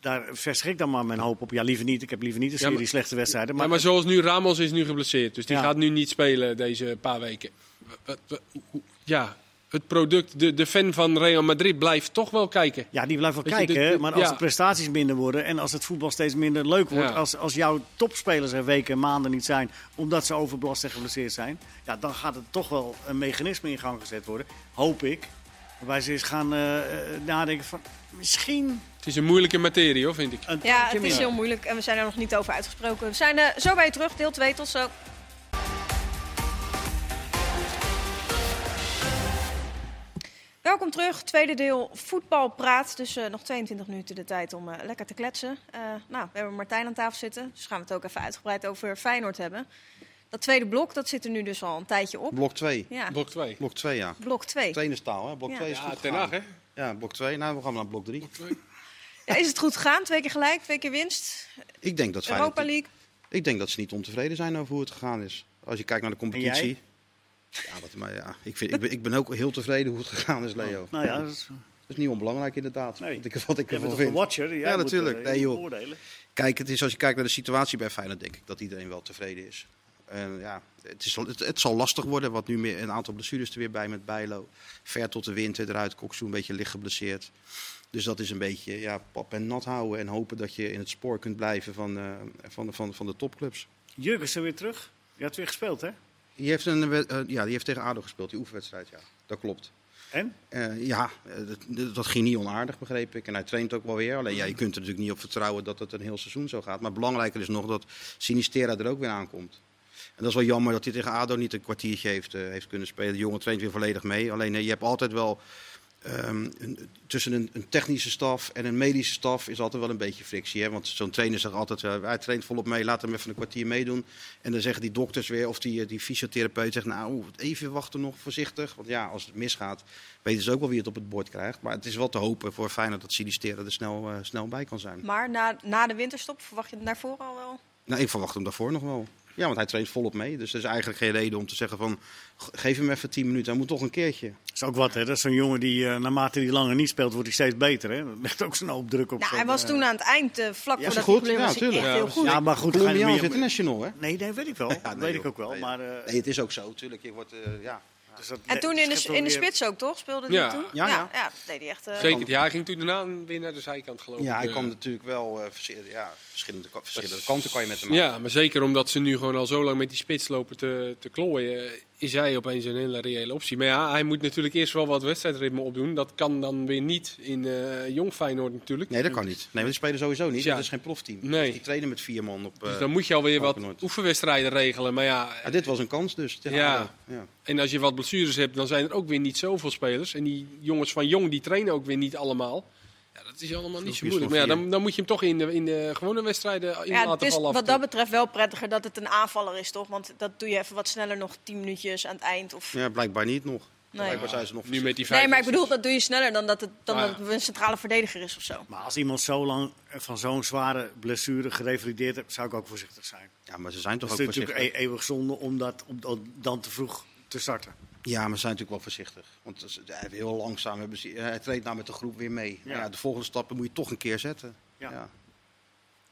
daar vestig ik dan maar mijn hoop op. Ja, liever niet. Ik heb liever niet een Ja, serie maar- slechte wedstrijden. Maar, Maar, maar zoals nu, Ramos is nu geblesseerd. Dus die gaat nu niet spelen deze paar weken. Ja, het product, de, de fan van Real Madrid blijft toch wel kijken. ja, die blijft wel Weet je, kijken. maar als ja. de prestaties minder worden en als het voetbal steeds minder leuk wordt. Ja. Als, als jouw topspelers er weken en maanden niet zijn omdat ze overbelast en geblesseerd zijn. Ja, dan gaat er toch wel een mechanisme in gang gezet worden. Hoop ik. Waarbij ze eens gaan eh, eh, nadenken van misschien Het is een moeilijke materie, hoor, vind ik. een Ja, het is heel moeilijk en we zijn er nog niet over uitgesproken. We zijn eh, zo bij je terug, deel 2, tot zo. Welkom terug, tweede deel voetbalpraat. Dus eh, nog 22 minuten de tijd om eh, lekker te kletsen. Eh, nou, we hebben Martijn aan tafel zitten, dus gaan we het ook even uitgebreid over Feyenoord hebben. Dat tweede blok, dat zit er nu dus al een tijdje op. Blok 2. Ja, Blok 2. Blok 2, ja. blok 2. Trainerstaal, hè? Blok Ja. 2 is Ja, goed ten gegaan. Hag, hè? Ja, blok 2. Nou, we gaan naar blok 3. Ja, is het goed gegaan? Twee keer gelijk, twee keer winst. Ik denk dat Feyenoord... Europa League. Ik denk dat ze niet ontevreden zijn over hoe het gegaan is. Als je kijkt naar de competitie. Ja, wat, maar ja ik, vind, ik, ben, ik ben ook heel tevreden hoe het gegaan is, Leo. Nou ja, dat is, Dat is niet onbelangrijk inderdaad. Nee. Wat ik, wat ik ervan toch een vind. watcher? Jij Ja, moet, natuurlijk. eh, Nee, joh. Kijk, het is, als je kijkt naar de situatie bij Feyenoord, denk ik dat iedereen wel tevreden is. En ja, het, is, het, het zal lastig worden, want nu meer een aantal blessures er weer bij met Bijlo. Ver tot de winter eruit, Koksu een beetje licht geblesseerd. Dus dat is een beetje ja, pap en nat houden en hopen dat je in het spoor kunt blijven van, eh, van, van, van de topclubs. Jurgensen weer terug. Je had weer gespeeld, hè? Die heeft, een, eh, ja, die heeft tegen ADO gespeeld, die oefenwedstrijd, ja. Dat klopt. En? Eh, ja, eh, dat, dat ging niet onaardig, begreep ik. En hij traint ook wel weer. Alleen ja, je kunt er natuurlijk niet op vertrouwen dat het een heel seizoen zo gaat. Maar belangrijker is nog dat Sinistera er ook weer aankomt. En dat is wel jammer dat hij tegen ADO niet een kwartiertje heeft, heeft kunnen spelen. De jongen traint weer volledig mee. Alleen je hebt altijd wel... ehm, een- tussen een, een technische staf en een medische staf is altijd wel een beetje frictie. Hè? Want zo'n trainer zegt altijd, eh, hij traint volop mee, laat hem even een kwartier meedoen. En dan zeggen die dokters weer, of die, eh, die fysiotherapeut zegt, nou even wachten nog, voorzichtig. Want ja, als het misgaat, weten ze ook wel wie het op het bord krijgt. Maar het is wel te hopen voor Feyenoord dat Sinistera er snel, eh, snel bij kan zijn. Maar na, na de winterstop verwacht je het naar voren al wel? Nou, ik verwacht hem daarvoor nog wel. Ja, want hij traint volop mee. Dus er is eigenlijk geen reden om te zeggen van, "G- geef hem even 10 minuten, hij moet toch een keertje. Dat is ook wat, hè? Dat is zo'n jongen die, eh, naarmate hij langer niet speelt, wordt hij steeds beter, hè? Dat legt ook zo'n hoop druk op. Nou, hij was eh, toen aan het eind, eh, vlak Ja, voordat goed. hij Ja, was, hij tuurlijk. echt Ja, heel goed. Ja, maar goed, Colombiaans international, hè? Nee, nee, weet ik wel. Ja, dat nee, weet ik ook wel. Maar, eh, Nee, het is ook zo, natuurlijk. Je wordt, eh, ja. dus dat En toen in de, in de spits ook, toch? Speelde hij Ja. toen? Ja, ja. ja, dat deed hij echt... Zeker. Ja, hij ging toen daarna weer naar de zijkant, geloof ik. Ja, hij kwam natuurlijk wel eh, verschillende, ja, verschillende, verschillende kanten kan je met hem maken. Ja, maar zeker omdat ze nu gewoon al zo lang met die spits lopen te, te klooien. is hij opeens een hele reële optie. Maar ja, hij moet natuurlijk eerst wel wat wedstrijdritme opdoen. Dat kan dan weer niet in eh Jong Feyenoord natuurlijk. Nee, dat kan niet. Nee, die spelen sowieso niet. Ja. Dat is geen profteam. Nee. Die trainen met vier man op. Dus eh, dan moet je alweer wat oefenwedstrijden regelen. Maar ja, ja, dit was een kans dus. Ja. Ja. en als je wat blessures hebt, dan zijn er ook weer niet zoveel spelers. En die jongens van Jong, die trainen ook weer niet allemaal. Ja, dat is allemaal niet zo moeilijk. Maar ja, dan, dan moet je hem toch in de, in de gewone wedstrijden in Ja, het laten is vallen. wat dat betreft wel prettiger dat het een aanvaller is, toch? Want dat doe je even wat sneller nog 10 minuutjes aan het eind. Of... ja, blijkbaar niet nog. Nee. Blijkbaar zijn ze nog Nu met die Nee, maar ik 65. bedoel, dat doe je sneller dan dat het, dan Ah, ja. dat het een centrale verdediger is of zo. Maar als iemand zo lang van zo'n zware blessure gerevalideerd heeft, zou ik ook voorzichtig zijn. Ja, maar ze zijn toch Het ook is natuurlijk voorzichtig. e- eeuwig zonde om, dat, om dat dan te vroeg te starten. Ja, maar ze zijn natuurlijk wel voorzichtig. Want ze- hij heeft heel langzaam hebben ze, hij treedt nou met de groep weer mee. Ja. Ja. De volgende stappen moet je toch een keer zetten. Ja. Ja.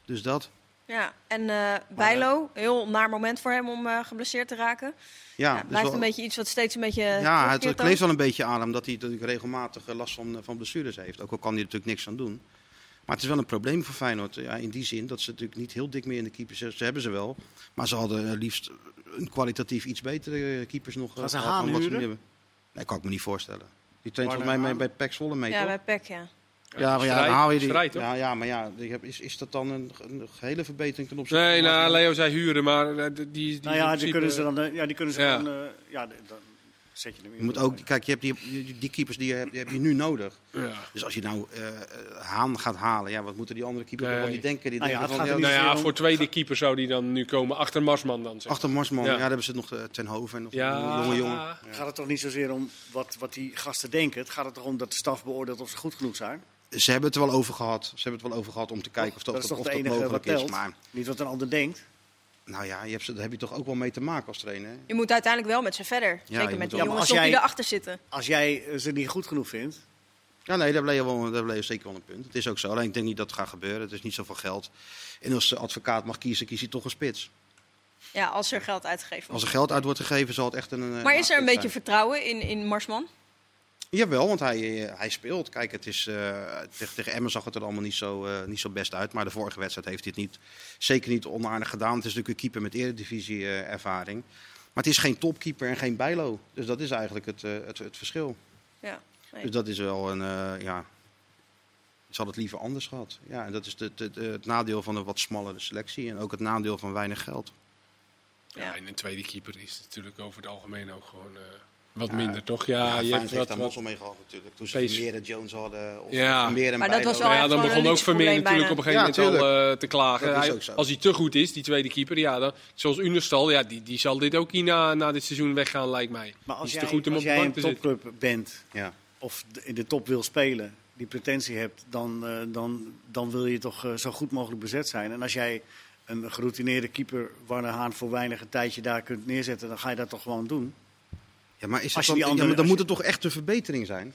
Dus dat. Ja, en eh Bijlo, heel naar moment voor hem om eh, geblesseerd te raken. Ja, Ja, dus blijft wel- een beetje iets wat steeds een beetje. ja het, kleeft wel een beetje aan hem dat hij natuurlijk regelmatig eh, last van, van blessures heeft. Ook al kan hij er natuurlijk niks aan doen. Maar het is wel een probleem voor Feyenoord. Ja, in die zin dat ze natuurlijk niet heel dik meer in de keepers hebben. Ze hebben ze wel. Maar ze hadden eh, liefst een kwalitatief iets betere eh, keepers nog. eh, Gaan ze gehad Haan wat ze hebben. Nee, kan ik me niet voorstellen. Die traint volgens mij bij PEC Zwolle mee, Ja, toch? bij Peck, ja. Ja, maar ja, dan haal je die. strijd, toch? ja, ja, maar ja, is, is dat dan een, een gehele verbetering ten opzichte Nee, van nou, Martin? Leo zei huren, maar eh, die, die Nou ja, die principe- kunnen ze dan, eh, ja, die kunnen ze Ja. dan, eh, ja, dan zet je hem in. Je moet ook, kijk, je hebt die, die, die keepers die je, hebt, die heb je nu nodig. Ja. Dus als je nou eh, eh, Haan gaat halen, ja, wat moeten die andere keepers Nee. niet denken? Die Nou ja, denken het van, gaat ja, er Nou ja, voor tweede keeper zou die dan nu komen achter Marsman dan. Zeg. achter Marsman, Ja. ja. daar hebben ze nog eh, ten hoven en nog Ja. een jonge jongen. Ja. Gaat het toch niet zozeer om wat, wat die gasten denken? Het gaat er toch om dat de staf beoordeelt of ze goed genoeg zijn? Ze hebben het er wel over gehad. Ze hebben het wel over gehad om te kijken of dat, dat is of toch dat het enige wat mogelijk is. telt? Maar Niet wat een ander denkt. Nou ja, je hebt, ze- daar heb je toch ook wel mee te maken als trainer. hè? Je moet uiteindelijk wel met ze verder. Zeker met maar jongens als die erachter zitten. Als jij ze niet goed genoeg vindt, Ja, nee, daar bleef, wel, daar bleef zeker wel een punt. Het is ook zo. Alleen ik denk niet dat het gaat gebeuren. Het is niet zoveel geld. En als de advocaat mag kiezen, kiest hij toch een spits. Ja, als er geld uitgegeven Als wordt. er geld uit wordt gegeven, zal het echt een. eh, Maar is er een beetje zijn. vertrouwen in, in Marsman? Jawel, want hij, eh, hij speelt. Kijk, het is, eh, tegen, tegen Emmen zag het er allemaal niet zo, eh, niet zo best uit. Maar de vorige wedstrijd heeft hij het niet, zeker niet onaardig gedaan. Het is natuurlijk een keeper met eredivisie-ervaring. maar het is geen topkeeper en geen bijlo. Dus dat is eigenlijk het, eh, het, het verschil. Ja. Nee. Dus dat is wel een, eh, ja... Ze had het liever anders gehad. Ja, en dat is de, de- de- het nadeel van een wat smallere selectie. En ook het nadeel van weinig geld. Ja, Ja. en een tweede keeper is natuurlijk over het algemeen ook gewoon eh, wat minder, toch? Ja, je Feyenoord hebt heeft wat, daar mazzel mee gehad natuurlijk. Toen ze. Vermeer en Jones hadden. Of Ja. Vermeer en Maar dat was wel ja, dan begon ook Vermeer natuurlijk op een gegeven moment Ja, al eh, te klagen. Hij- als hij te goed is, die tweede keeper, ja, dan, zoals Unerstal, ja, die, die zal dit ook niet na, na dit seizoen weggaan, lijkt mij. maar als is jij, te goed om als op jij een zitten. topclub bent Ja. of in de top wil spelen, die pretentie hebt, dan, eh, dan, dan wil je toch eh, zo goed mogelijk bezet zijn. En als jij een geroutineerde keeper, Warner Haan, voor weinig een tijdje daar kunt neerzetten, dan ga je dat toch gewoon doen. Ja, maar, is Als het je dan, die andere- ja, maar dan moet je- het toch echt een verbetering zijn?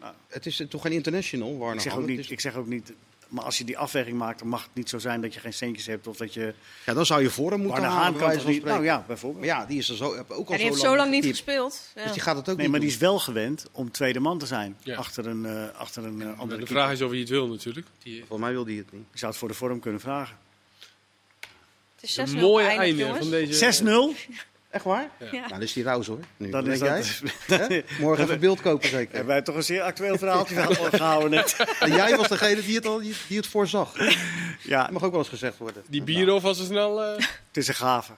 Nou. Het is toch geen international, Warner Ik zeg, ook niet, is- ik zeg ook niet, maar als je die afweging maakt, dan mag het niet zo zijn dat je geen centjes hebt of dat je... Ja, dan zou je voor hem moeten halen, kan van niet... Nou spreken. ja, bijvoorbeeld. Maar ja, die is er zo, ook al En die heeft zo lang niet gespeeld. Ja. Dus die gaat het ook Nee, niet maar die is wel gewend om tweede man te zijn Ja. achter een, eh, achter een eh, andere de keeper. vraag is of hij het wil natuurlijk. Die, Volgens mij wil die het niet. Je zou het voor de vorm kunnen vragen. Het is een 6-0 mooie einde van deze... 6-0? Echt waar? Ja. Nou, dat is die rouse hoor. Nu. Dan Denk is jij? dat... Hè? [LAUGHS] Morgen even beeld kopen zeker. Hebben wij toch een zeer actueel verhaaltje [LAUGHS] gehouden net. En jij was degene die het, al, die, die het voorzag. Dat Ja, mag ook wel eens gezegd worden. Die Bierhoff was er snel... eh, het is een gave.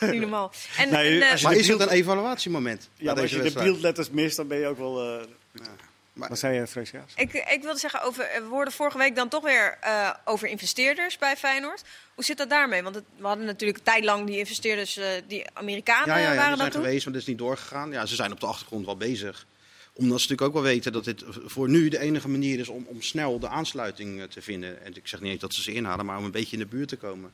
Niet normaal. En, Nee, en, eh, Maar is het een evaluatiemoment? Ja, als je de beeldletters mist, dan ben je ook wel... eh Maar- Wat zei je, Freesia? ik, ik wilde zeggen, over, we hoorden vorige week dan toch weer eh, over investeerders bij Feyenoord. Hoe zit dat daarmee? Want het- we hadden natuurlijk een tijd lang die investeerders, eh, die Amerikanen Ja, ja, ja waren die zijn toen. geweest, maar dat is niet doorgegaan. Ja, ze zijn op de achtergrond wel bezig. Omdat ze natuurlijk ook wel weten dat dit voor nu de enige manier is om, om snel de aansluiting eh, te vinden. En ik zeg niet eens dat ze ze inhalen, maar om een beetje in de buurt te komen.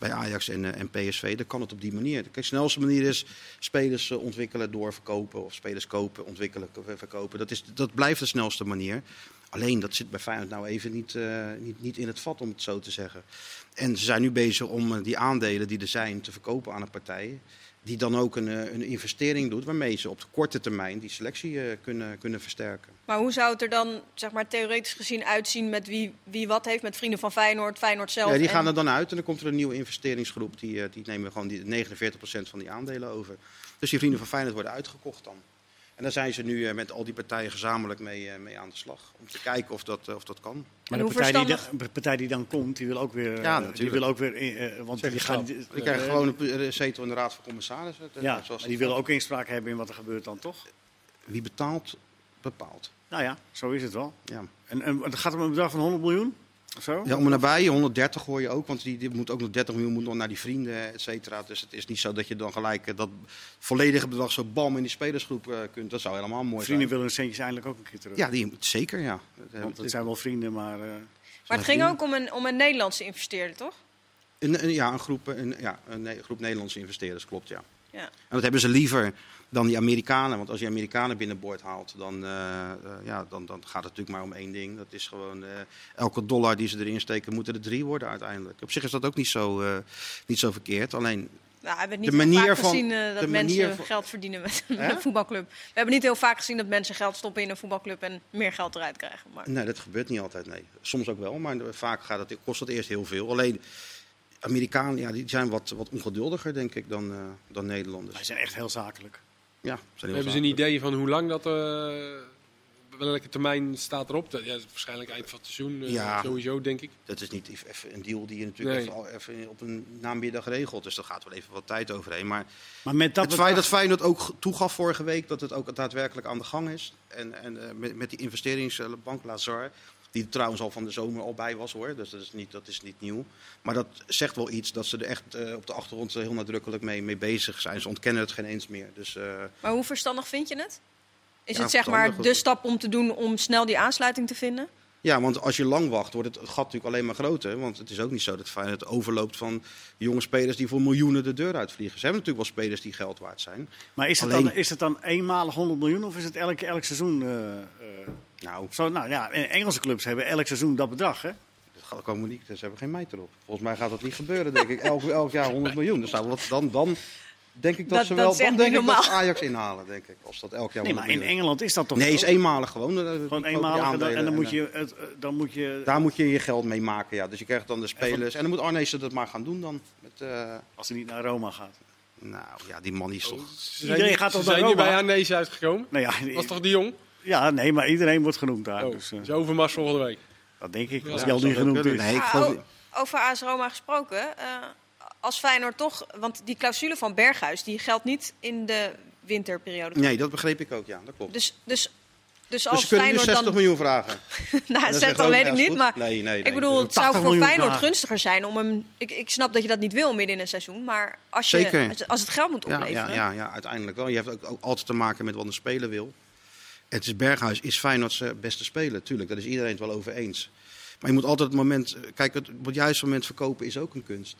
Bij Ajax en, eh, en PSV, dan kan het op die manier. De snelste manier is spelers eh, ontwikkelen, doorverkopen. Of spelers kopen, ontwikkelen, verkopen. Dat, is, dat blijft de snelste manier. Alleen, dat zit bij Feyenoord nou even niet, eh, niet, niet in het vat, om het zo te zeggen. En ze zijn nu bezig om die aandelen die er zijn te verkopen aan een partij. Die dan ook een, eh, een investering doet waarmee ze op de korte termijn die selectie eh, kunnen, kunnen versterken. Maar hoe zou het er dan, zeg maar, theoretisch gezien uitzien met wie, wie wat heeft met vrienden van Feyenoord, Feyenoord zelf? Ja, die en- gaan er dan uit en dan komt er een nieuwe investeringsgroep. Die, eh, die nemen gewoon die 49% van die aandelen over. Dus die vrienden van Feyenoord worden uitgekocht dan. En daar zijn ze nu eh, met al die partijen gezamenlijk mee, eh, mee aan de slag. Om te kijken of dat, eh, of dat kan. Maar En de partij die, verstandig- de partij die dan komt, die wil ook weer. Ja, eh, die natuurlijk. wil ook weer. want die gaan. Die krijgen gewoon een zetel in de Raad van Commissarissen. Ja, zoals die willen ook inspraak hebben in wat er gebeurt dan toch? Wie betaalt, bepaalt. Nou ja, zo is het wel. Ja. En, en het gaat om een bedrag van 100 miljoen zo? Ja, om en nabij, 130 hoor je ook, want die, die moet ook nog 30 miljoen moet nog naar die vrienden, et cetera. Dus het is niet zo dat je dan gelijk eh, dat volledige bedrag zo bam in die spelersgroep eh, kunt. Dat zou helemaal mooi Vrienden zijn. willen hun centjes eindelijk ook een keer terug. Ja, die, zeker ja. Want het zijn wel vrienden, maar. eh, Maar het ging ook om een, om een Nederlandse investeerder, toch? Een, een- ja, een groep, een, ja, een ne- groep Nederlandse investeerders, klopt ja. Ja. En dat hebben ze liever dan die Amerikanen. Want als je Amerikanen binnenboord haalt, dan, eh, eh, ja, dan, dan gaat het natuurlijk maar om één ding. Dat is gewoon eh, elke dollar die ze erin steken, moeten er drie worden uiteindelijk. Op zich is dat ook niet zo, niet zo verkeerd. Alleen, Nou, we hebben niet De heel manier vaak van- gezien eh, dat de mensen manier van- geld verdienen met, een voetbalclub. We hebben niet heel vaak gezien dat mensen geld stoppen in een voetbalclub en meer geld eruit krijgen. Maar nee, dat gebeurt niet altijd, nee. Soms ook wel, maar vaak gaat het, kost het eerst heel veel. Alleen, Amerikanen ja, die zijn wat, wat ongeduldiger, denk ik, dan, eh, dan Nederlanders. wij zijn echt heel zakelijk. Ja, zijn heel Hebben ze een idee van hoe lang dat... eh welke termijn staat erop? Dat, ja, waarschijnlijk eind van het seizoen eh, Ja. sowieso, denk ik. Dat is niet even een deal die je natuurlijk Nee. even, al- even op een namiddag regelt. Dus daar gaat wel even wat tijd overheen. Maar Maar met dat het feit dat Feyenoord ook toegaf vorige week dat het ook daadwerkelijk aan de gang is. En, en eh, met, met die investeringsbank Lazar, die er trouwens al van de zomer al bij was hoor. Dus dat is niet, dat is niet nieuw. Maar dat zegt wel iets dat ze er echt eh, op de achtergrond heel nadrukkelijk mee, mee bezig zijn. Ze ontkennen het geen eens meer. Dus eh, Maar hoe verstandig vind je het? Is Ja, het zeg maar de stap om te doen om snel die aansluiting te vinden? ja, want als je lang wacht, wordt het, het gat natuurlijk alleen maar groter. Want het is ook niet zo dat Feyenoord overloopt van jonge spelers die voor miljoenen de deur uitvliegen. Ze hebben natuurlijk wel spelers die geld waard zijn. Maar is het, Alleen- dan, is het dan eenmalig 100 miljoen of is het elk, elk seizoen? eh, eh, Nou, zo, nou ja, en Engelse clubs hebben elk seizoen dat bedrag, hè? Dat komen niet, ze hebben geen meter op. Volgens mij gaat dat niet gebeuren, denk ik. Elk, elk jaar 100 miljoen. Dus nou, wat, dan, dan denk ik dat, Dat- ze wel. Dan denk ik dat. Ajax inhalen, denk ik. Als dat elk jaar Nee, 100 maar in miljoen. Engeland is dat toch Nee, is eenmalig gewoon. eh, Gewoon eenmalig en dan, en dan moet eh, je, het, eh, dan moet je Daar moet je je geld mee maken, ja. Dus je krijgt dan de spelers. En dan moet Arnezen dat maar gaan doen dan. Met, eh, als hij niet naar Roma gaat. nou ja, die man is toch... Ze Iedereen zijn, gaat ze toch naar zijn nu Roma? bij Arnees uitgekomen. Nou ja, was toch die jong? Ja, nee, maar iedereen wordt genoemd daar. Oh, dus, eh, is Overmars volgende week. dat denk ik, als Ja, hij al niet genoemd kunnen? is. Nee, ik Ah, geloof... o- over AS Roma gesproken. eh, als Feyenoord toch, want die clausule van Berghuis die geldt niet in de winterperiode. Nee, dat begreep ik ook, ja. Dat klopt. Dus, dus, dus Dus als ze kunnen nu Feyenoord 60 dan... miljoen vragen. [LAUGHS] nou, Dat is zet echt dan ook weet ik niet, goed. maar... Nee, nee, Ik bedoel, het zou 80 voor Feyenoord vragen. gunstiger zijn om hem... Ik, ik snap dat je dat niet wil midden in een seizoen, maar als, je, Zeker. als, als het geld moet Ja, opleveren... ja, ja, ja, uiteindelijk wel. Je hebt ook, ook altijd te maken met wat een speler wil. Het is Berghuis is Feyenoord's eh, beste speler, tuurlijk. Daar is iedereen het wel over eens. Maar je moet altijd het moment... Kijk, het, op het juiste moment verkopen is ook een kunst.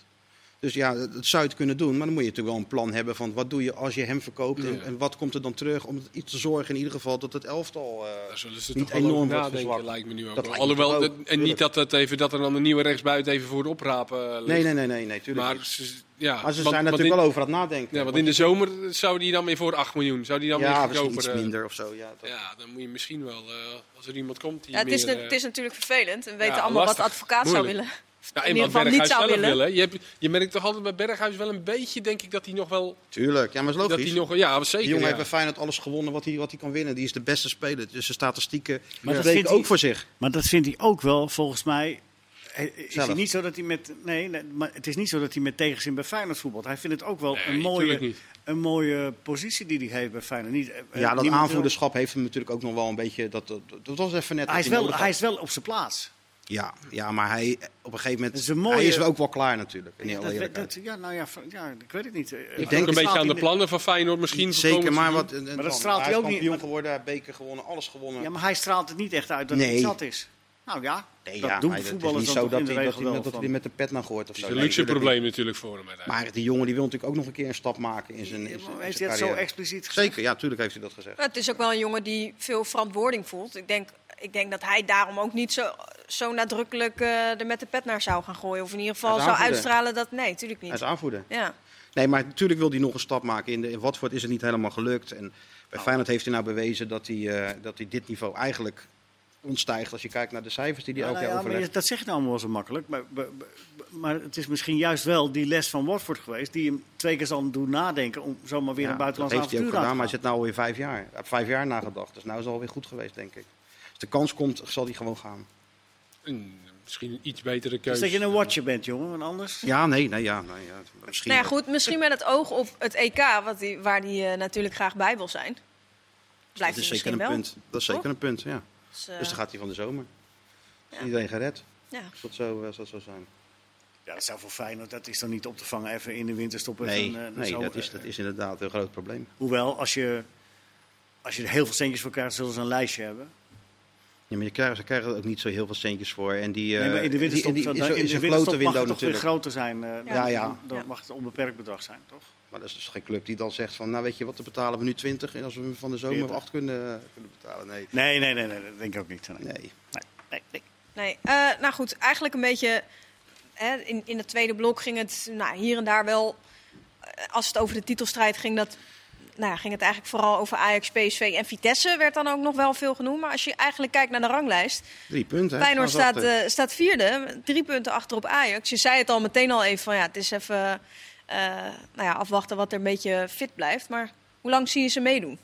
Dus ja, dat dat zou je het kunnen doen. Maar dan moet je natuurlijk wel een plan hebben van wat doe je als je hem verkoopt. En, Ja. en wat komt er dan terug om iets te zorgen in ieder geval dat het elftal... eh, ze niet enorm wordt nadenken, lijkt me nu ook. Dat wel. Alhoewel, ook, dat- en niet dat, het even, dat er dan een nieuwe rechtsbuiten even voor de oprapen ligt. nee, nee, nee, nee, nee, tuurlijk Maar, niet. ze, ja, Maar ze want- zijn natuurlijk in, wel over aan het nadenken. Ja, want in de zomer zou die dan weer voor 8 miljoen. Zou die dan ja, weer iets eh, minder of zo. Ja, dat- Ja, dan moet je misschien wel, eh, als er iemand komt die Ja, het, is, meer, eh, het is natuurlijk vervelend. We weten ja, allemaal lastig. wat de advocaat zou willen. Ja, in ieder geval niet zou willen. Je, hebt, je merkt toch altijd bij Berghuis wel een beetje, denk ik, dat hij nog wel... Tuurlijk, ja, maar dat is Dat logisch. hij nog, ja, Die zeker. jongen ja. heeft bij Feyenoord alles gewonnen wat hij, wat hij kan winnen. Die is de beste speler. Dus de statistieken Maar dat vindt ook hij- voor zich. Maar dat vindt hij ook wel, volgens mij. Is Zelf. niet zo dat hij met. Nee, nee, maar het is niet zo dat hij met tegenzin bij Feyenoord voetbalt. Hij vindt het ook wel Nee, een, mooie, een mooie positie die hij heeft bij Feyenoord. Niet, eh, Ja, dat wil- aanvoerderschap heeft hem natuurlijk ook nog wel een beetje... Dat, dat, dat was even net... Hij is, wel, hij is wel op zijn plaats. Ja, ja, maar hij op een gegeven moment... Is een mooie- Hij is ook wel klaar natuurlijk. In dat, dat- ja, nou ja, ja, ik weet het niet. Eh, denk ook een beetje aan de plannen van Feyenoord misschien. Zeker, maar wat... Maar dat straalt hij ook niet, kampioen geworden, beker gewonnen, alles gewonnen. Ja, maar hij straalt het niet echt uit dat Nee. hij zat is. Nou ja, nee, dat ja, doen voetballers niet dan zo dat in hij, de dat, regel hij, wel dat hij met de pet naar gooit of Het zo. is een luxe natuurlijk probleem natuurlijk voor hem. Maar die jongen die wil natuurlijk ook nog een keer een stap maken in zijn, in zijn, in Heeft zijn hij dat zo expliciet gezegd? Zeker, ja, tuurlijk heeft hij dat gezegd. Maar het is ook wel een jongen die veel verantwoording voelt. Ik denk, ik denk dat hij daarom ook niet zo, zo nadrukkelijk eh, er met de pet naar zou gaan gooien. Of in ieder geval Hij zou uitstralen dat... Nee, natuurlijk Hij niet. is aanvoerder. Ja. Nee, maar natuurlijk wil hij nog een stap maken. In, de, in Watford is het niet helemaal gelukt. En bij Feyenoord heeft hij nou bewezen dat hij, eh, dat hij dit niveau eigenlijk ontstijgt als je kijkt naar de cijfers die hij elk Nou jaar ja, maar overlegt. je- dat zeg je nou allemaal wel zo makkelijk. Maar, maar- maar het is misschien juist wel die les van Watford geweest... die hem twee keer zal doen nadenken om zomaar weer Ja, een dat buitenlands heeft hij ook avontuur aan gedaan, maar te hij gaan. zit nu alweer vijf jaar. Hij heeft vijf jaar nagedacht, dus nou is het alweer goed geweest, denk ik. De kans komt, zal hij gewoon gaan. Een, misschien een iets betere Dus keuze. dat je een watcher bent, jongen, want anders... Ja, nee, nee, ja, nee, ja. Misschien Nou ja, goed, misschien met het oog op het EK, wat die, waar hij natuurlijk graag bij wil zijn. dat Blijft is hij zeker een wel. punt. Dat is zeker een punt, ja. Dus, eh, Dus dan gaat hij van de zomer. Is ja. iedereen gered? ja. Als dat zo, eh, als dat zo zijn. Ja, dat zou voor Feyenoord, dat is dan niet op te vangen even in de winterstop. even Nee, een, eh, nee dat, is, eh, dat is inderdaad een groot probleem. Hoewel, als je, als je er heel veel centjes voor krijgt, zullen ze een lijstje hebben. Ja, maar je krijgt, ze krijgen er ook niet zo heel veel centjes voor. En die, eh, nee, maar in de die- winterstop, die- dan- in de mag het toch weer groter zijn. eh, Ja, ja. Dan Ja. mag het een onbeperkt bedrag zijn, toch? Maar dat is dus geen club die dan zegt van, nou weet je wat, dan betalen we nu 20 en als we hem van de zomer 40. of 8 kunnen, kunnen betalen. Nee, Nee, nee, nee, nee, dat denk ik ook niet. Nee. nee. Nee, nee, nee. Nee, eh, nou goed, eigenlijk een beetje. Hè, in, in het tweede blok ging het nou, hier en daar wel. eh, Als het over de titelstrijd ging, dat, nou, ging het eigenlijk vooral over Ajax, PSV en Vitesse. Werd dan ook nog wel veel genoemd. Maar als je eigenlijk kijkt naar de ranglijst. Drie punten. Feyenoord staat, eh, staat vierde, drie punten achter op Ajax. Je zei het al meteen al even van ja, het is even eh, nou ja, afwachten wat er een beetje fit blijft. Maar hoe lang zie je ze meedoen?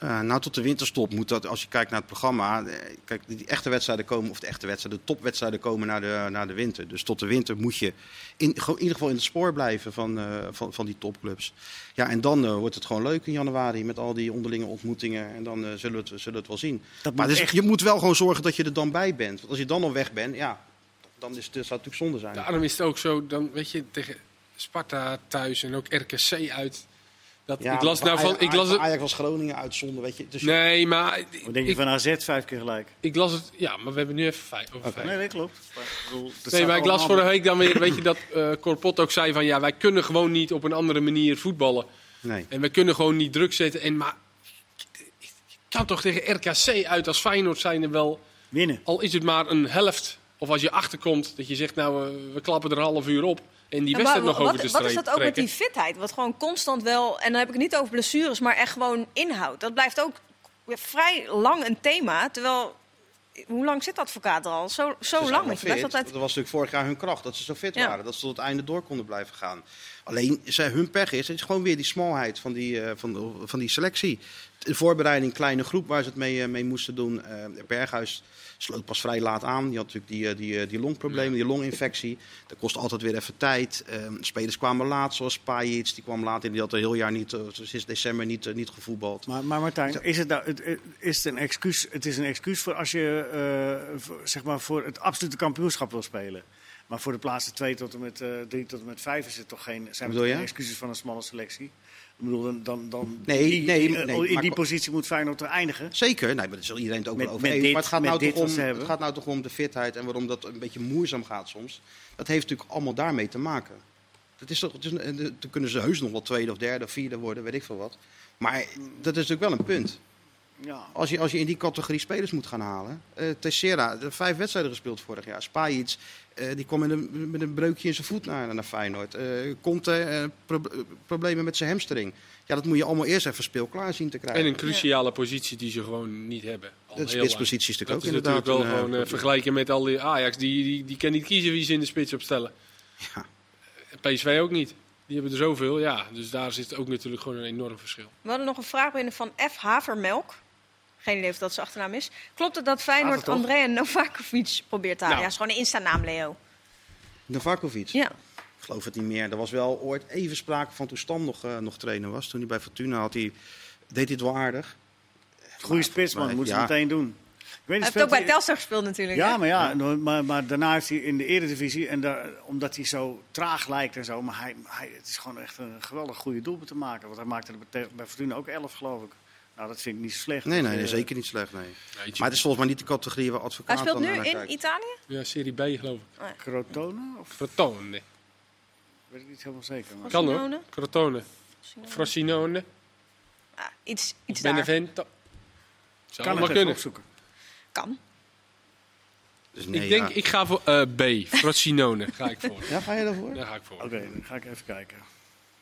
Eh, nou, tot de winterstop moet dat, als je kijkt naar het programma. eh, Kijk, die echte wedstrijden komen, of de echte wedstrijden, de topwedstrijden komen naar de, naar de winter. Dus tot de winter moet je in, gewoon in ieder geval in het spoor blijven van, eh, van, van die topclubs. Ja, en dan wordt het gewoon leuk in januari met al die onderlinge ontmoetingen. En dan zullen, we het, zullen we het wel zien. Dat Maar moet dus, echt- je moet wel gewoon zorgen dat je er dan bij bent. Want als je dan al weg bent, ja, dan is het, dat zou natuurlijk zonde zijn. Daarom is het ook zo, dan weet je, tegen Sparta thuis en ook RKC uit. Dat, Ja, ik las nou van, ik las het, Ajax was Groningen uitzonde, weet je. Dus nee, maar Wat denk je ik, van AZ vijf keer gelijk? ik las het, ja, maar we hebben nu even vijf, over vijf. Nee, dat klopt. Nee, maar ik las vorige week dan weer, weet je, dat eh Corpot ook zei van, ja, wij kunnen gewoon niet op een andere manier voetballen. nee. En wij kunnen gewoon niet druk zetten. En, maar je kan toch tegen RKC uit als Feyenoord zijn er wel, Winnen. al is het maar een helft. Of als je achterkomt, dat je zegt, nou, eh, we klappen er een half uur op. En die wedstrijd nog over wat, wat is dat ook met die fitheid? Wat gewoon constant wel, en dan heb ik het niet over blessures, maar echt gewoon inhoud. Dat blijft ook vrij lang een thema. Terwijl, hoe lang zit advocaat er al? Zo, zo lang. fit. altijd... Dat was natuurlijk vorig jaar hun kracht, dat ze zo fit Ja. waren. Dat ze tot het einde door konden blijven gaan. Alleen ze, hun pech is, het is gewoon weer die smalheid van die, eh, van, de- van die selectie. De voorbereiding, kleine groep waar ze het mee, eh, mee moesten doen. Eh, Berghuis sloot pas vrij laat aan. Die had natuurlijk die, die, die longproblemen, die longinfectie. Dat kost altijd weer even tijd. Eh, spelers kwamen laat, zoals Pajic. Die kwam laat en die had een heel jaar niet, sinds december niet, niet gevoetbald. Maar, maar Martijn, is het, nou, het, het- is het een excuus? Het is een excuus voor als je zeg maar voor het absolute kampioenschap wil spelen. Maar voor de plaatsen 2 tot en met eh 3 tot en met 5 is het toch geen, zijn geen excuses van een smalle selectie. Ik bedoel, dan, dan, dan Nee, die- nee, eh, nee, in maar- die positie moet Feyenoord er eindigen. Zeker, nee, maar daar zal iedereen het ook Met- wel over met dit- maar het gaat, nou toch om, hebben. het gaat nou toch om de fitheid en waarom dat een beetje moeizaam gaat soms. Dat heeft natuurlijk allemaal daarmee te maken. Dat is toch, het is, dan kunnen ze heus nog wel tweede of derde of vierde worden, weet ik veel wat. Maar dat is natuurlijk wel een punt. Ja. Als je, als je in die categorie spelers moet gaan halen. eh Teixeira, vijf wedstrijden gespeeld vorig jaar. Spajic, eh die kwam met een, met een breukje in zijn voet naar, naar Feyenoord. Eh Conte, eh, pro- eh, problemen met zijn hamstring. Ja, dat moet je allemaal eerst even speelklaar zien te krijgen. En een cruciale positie die ze gewoon niet hebben. Al de spitspositie is Dat natuurlijk is ook inderdaad natuurlijk wel een, eh, gewoon eh, vergelijken met al die Ajax. Die, die, die kan niet kiezen wie ze in de spits opstellen. Ja. PSV ook niet. Die hebben er zoveel. Ja, dus daar zit ook natuurlijk gewoon een enorm verschil. We hadden nog een vraag binnen van F. Havermelk. Geen idee of dat zijn achternaam is. Klopt het dat Feyenoord toch? André Novakovic probeert te halen? Nou. Ja, is gewoon een Insta-naam, Leo. Novakovic. Ja. Ik geloof het niet meer. Er was wel ooit even sprake van toen Stam nog, eh, nog trainer was. Toen hij bij Fortuna had, hij, deed hij het wel aardig. Goede spits, man. Moet ze ja. meteen doen. Ik weet, Hij niet, heeft ook bij Telstar gespeeld natuurlijk. Ja, hè? maar, ja, maar, maar daarna heeft hij in de eredivisie, en daar, omdat hij zo traag lijkt en zo, maar hij, hij, het is gewoon echt een geweldig goede doelpunt te maken. Want hij maakte er bij, bij Fortuna ook 11, geloof ik. Nou, dat vind ik niet zo slecht. Nee, nee, nee, zeker niet slecht. Nee. Maar het is volgens mij niet de categorie waar Hij advocaat speelt dan nu naar in kijkt. Italië? Ja, Serie B geloof ik. Crotone? Of Crotone. weet ik niet helemaal zeker. Maar. Kan hoor. Crotone. Frosinone. Ah, iets iets daar. Benevento. Zou Kan het kunnen. opzoeken. Kan. Dus nee, ik denk, ja. ik ga voor eh, B. Frosinone ga ik voor. Ja, ga je daarvoor? Daar ga ik voor. Oké, dan ga ik even kijken.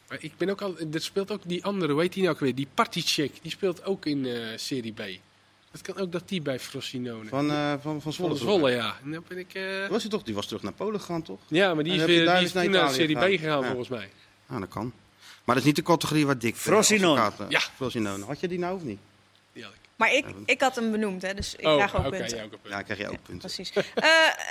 Maar ik ben ook al, er speelt ook die andere, hoe heet die nou ook weer? Die Partycheck, die speelt ook in eh, Serie B. Het kan ook dat die bij Frosinone. Van, eh van, van Zwolle. Van Zwolle, ja. En dan ben ik, eh, Was hij toch? Die was terug naar Polen gegaan, toch? Ja, maar die is, weer, die is naar toen naar Serie B gegaan? Ja. volgens mij. Ah, dat kan. Maar dat is niet de categorie waar Dick... Frosinone. Ja. Frosinone. Had je die nou of niet? Maar ik, ik had hem benoemd, hè, dus ik oh, krijg ook oké, punten. ook punt. Ja, krijg je ook punten. Precies. Eh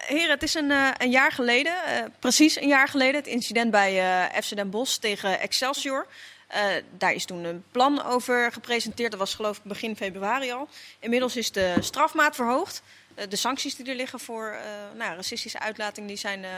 heren, het is een, eh, een jaar geleden, eh, precies een jaar geleden, het incident bij eh FC Den Bosch tegen Excelsior. Eh, daar is toen een plan over gepresenteerd. Dat was geloof ik begin februari al. Inmiddels is de strafmaat verhoogd. De sancties die er liggen voor eh nou, racistische uitlating die zijn eh,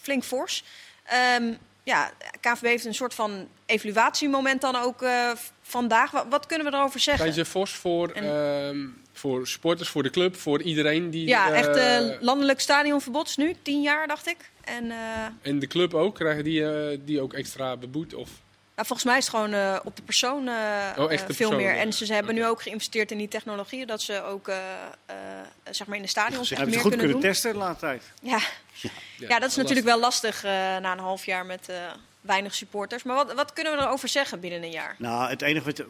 flink fors. Ehm, ja, KVB heeft een soort van evaluatiemoment dan ook eh, vandaag. Wat, wat kunnen we erover zeggen? Zijn ze fors voor, En- ehm, voor supporters, voor de club, voor iedereen die... Ja, eh, echt eh, landelijk stadionverbod nu, tien jaar dacht ik. En eh, En de club ook? Krijgen die, eh, die ook extra beboet? Of... nou, volgens mij is het gewoon eh, op de persoon eh, Oh, echt de eh, veel persoon, meer. ja. En ze, ze hebben nu ook geïnvesteerd in die technologieën, dat ze ook eh, eh, zeg maar in de stadions echt Hebben ze meer goed kunnen kunnen doen. testen de laatste tijd. Ja. Ja, dat is natuurlijk wel lastig eh, na een half jaar met eh, weinig supporters. Maar wat, wat kunnen we erover zeggen binnen een jaar? Nou, het enige wat je...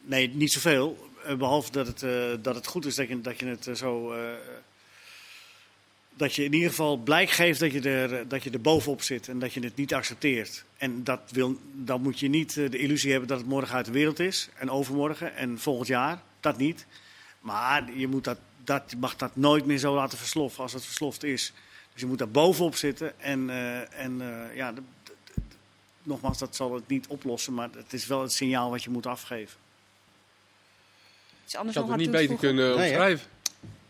Nee, niet zoveel. Eh, Behalve dat het, eh, dat het goed is dat je, dat je het eh, zo... dat je in ieder geval blijk geeft dat je, er, dat je er bovenop zit en dat je het niet accepteert. En dat wil, dan moet je niet eh, de illusie hebben dat het morgen uit de wereld is. En overmorgen en volgend jaar. Dat niet. Maar je moet dat, dat, mag dat nooit meer zo laten versloffen als het versloft is. Dus je moet daar bovenop zitten. En, eh, en eh, ja, nogmaals, dat zal het niet oplossen. Maar het is wel het signaal wat je moet afgeven. Iets anders Ik had nog het niet beter kunnen Nee, omschrijven.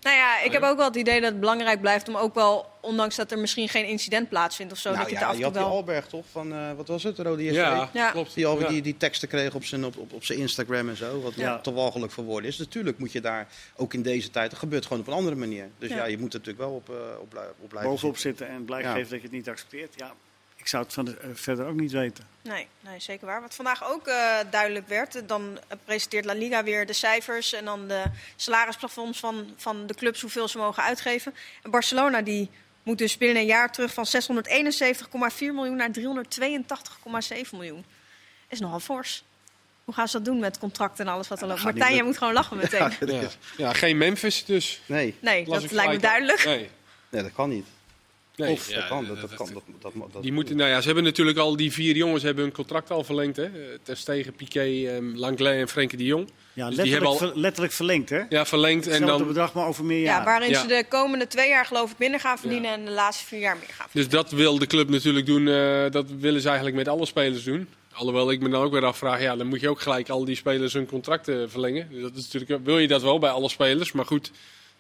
Nou ja, ik heb ook wel het idee dat het belangrijk blijft om ook wel, ondanks dat er misschien geen incident plaatsvindt of zo, Nou dat je ja, het af je en had toe die wel... Alberg toch? Van, eh, wat was het? de Rode? Ja, Ja. klopt. Die, al, Ja. die, die teksten kreeg op zijn, op, op, op zijn Instagram en zo. Wat Ja. ja. te walgelijk voor woorden is. Natuurlijk moet je daar ook in deze tijd. Het gebeurt gewoon op een andere manier. Dus Ja. ja, je moet er natuurlijk wel op, eh, op, blij- op blijven Bovenop zitten. en blijk Ja. geven dat je het niet accepteert. Ja, ik zou het van de, eh, verder ook niet weten. Nee, nee, zeker waar. Wat vandaag ook eh, duidelijk werd, eh, dan presenteert La Liga weer de cijfers en dan de salarisplafonds van, van de clubs, hoeveel ze mogen uitgeven. En Barcelona die moet dus binnen een jaar terug van 671,4 miljoen naar 382,7 miljoen. Is nogal fors. Hoe gaan ze dat doen met contracten en alles wat er loopt? Martijn, jij moet gewoon lachen meteen. Ja, Ja. ja, geen Memphis dus. Nee, Nee, Las dat lijkt me duidelijk. Nee. nee, dat kan niet. Nee, of ja, dat kan. Dat, dat- dat, kan dat, dat, dat, Die moeten, nou ja, ze hebben natuurlijk al, die vier jongens hebben hun contract al verlengd. Hè? Eh, Ter Stegen, Piqué, ehm, Langley en Frenkie de Jong. Ja, Dus die letterlijk, hebben al- ver- letterlijk verlengd, hè? Ja, verlengd. En Hetzelfde dan, bedrag, maar over meer Ja, jaren. waarin Ja. ze de komende twee jaar geloof ik minder gaan verdienen en de laatste vier jaar meer gaan verdienen. dus dat wil de club natuurlijk doen. eh, dat willen ze eigenlijk met alle spelers doen. Alhoewel ik me dan ook weer afvraag, ja, dan moet je ook gelijk al die spelers hun contracten verlengen. Dus Dat is natuurlijk, wil je dat wel bij alle spelers? Maar goed,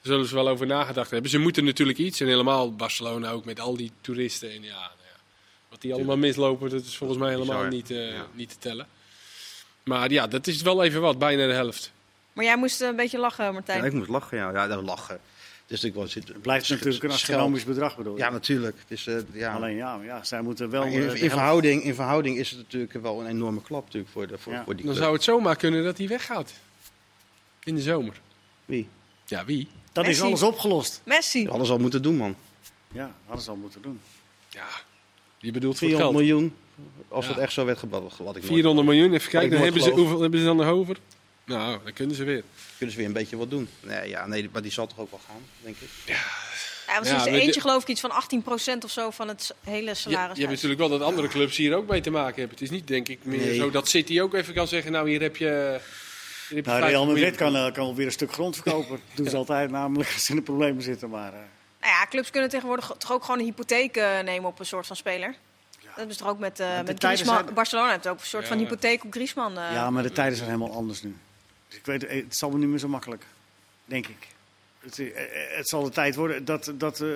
zullen ze wel over nagedacht hebben. Ze moeten natuurlijk iets. En helemaal Barcelona ook met al die toeristen. En ja, nou ja, wat die allemaal mislopen, dat is volgens mij helemaal Bizar. niet, eh, Ja. niet te tellen. Maar ja, dat is wel even wat, bijna de helft. Maar jij moest een beetje lachen, Martijn. Ja, ik moet lachen. Ja, ja dat lachen. Dus ik was, het Het blijft natuurlijk een astronomisch bedrag, bedoel je? Ja, natuurlijk. Dus, eh, ja. Alleen ja, ja, zij moeten wel... Eh, in, helft- verhouding, in verhouding is het natuurlijk wel een enorme klap natuurlijk voor, de, voor, Ja. voor die Dan zou het zomaar kunnen dat hij weggaat. In de zomer. Wie? Ja, wie? Dan is alles opgelost. Messi. Alles al moeten doen, man. Ja, hadden ze al moeten doen. Ja, je bedoelt voor het 400 geld. miljoen. Als Ja. het echt zo werd gebracht, wat ik nooit 400 miljoen, even kijken. Dan hebben ze, hoeveel hebben ze dan nog over? Nou, dan kunnen ze weer. Kunnen ze weer een beetje wat doen. Nee, ja, nee, maar die zal toch ook wel gaan, denk ik. Ja, want Ja, is er maar eentje de- geloof ik iets van 18% of zo van het hele Je, je salaris. hebt natuurlijk wel dat andere clubs hier ook mee te maken hebben. Het is niet, denk ik, meer Nee. zo dat City ook even kan zeggen... Nou, hier heb je... Nou, 50 Real Madrid kan, eh, kan wel weer een stuk grond verkopen. Dat [LAUGHS] doen ze altijd, namelijk als ze in de problemen zitten. Maar eh, Nou ja, clubs kunnen tegenwoordig toch ook gewoon een hypotheek eh, nemen op een soort van speler. Dat is toch ook met, eh de met Griezmann. zijn- Barcelona heeft ook een soort van hypotheek op Griezmann. eh. ja, maar de tijden zijn helemaal anders nu. Dus ik weet, het zal wel niet meer zo makkelijk, denk ik. Het, het zal de tijd worden dat, dat eh,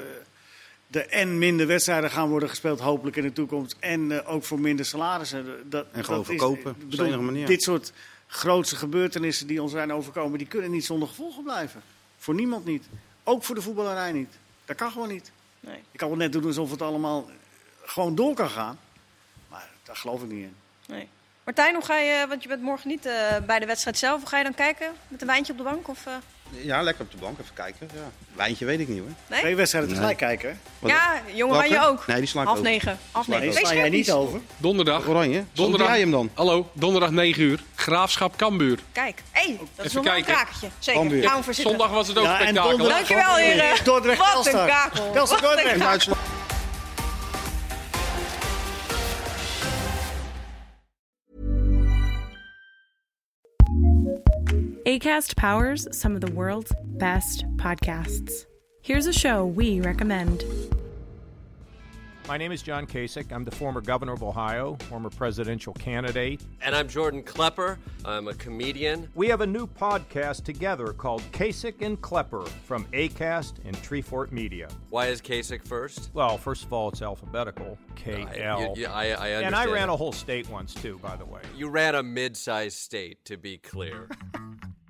er en minder wedstrijden gaan worden gespeeld, hopelijk in de toekomst. En eh, ook voor minder salarissen. Dat, En gewoon dat is- verkopen, ik op de bedoel, manier. Dit soort grootse gebeurtenissen die ons zijn overkomen, die kunnen niet zonder gevolgen blijven. Voor niemand niet. Ook voor de voetballerij niet. Dat kan gewoon niet. Nee. Je kan wel net doen alsof het allemaal gewoon door kan gaan. Maar daar geloof ik niet in. Nee. Martijn, hoe ga je, want je bent morgen niet eh, bij de wedstrijd zelf, hoe ga je dan kijken? Met een wijntje op de bank? Of, eh? Ja, lekker op de bank even kijken. Ja. Wijntje weet ik niet hoor. Nee? Twee wedstrijden Nee. tegelijk kijken. Wat- Ja, Jong Welke? Oranje ook. Nee, die sla ik Half negen. Half negen. Wees sla jij niet over. Donderdag. Oranje. Donderdag. Jij hem dan? Hallo, donderdag 9 uur. Graafschap Cambuur. Kijk, hé, dat is Even nog wel een kijken. krakertje. Zeker. Zondag was het ook Ja, spektakel. Dankjewel, heren. Dordrecht Wat een kakel. Wat een kakel. ACAST powers some of the world's best podcasts. Here's a show we recommend. My name is John Kasich. I'm the former governor of Ohio, former presidential candidate. And I'm Jordan Klepper. I'm a comedian. We have a new podcast together called Kasich and Klepper from ACAST and Treefort Media. Why is Kasich first? Well, first of all, it's alphabetical K I, L. you- you- I, I understand. And I ran a whole state once, too, by the way. You ran a mid-sized state, to be clear. [LAUGHS]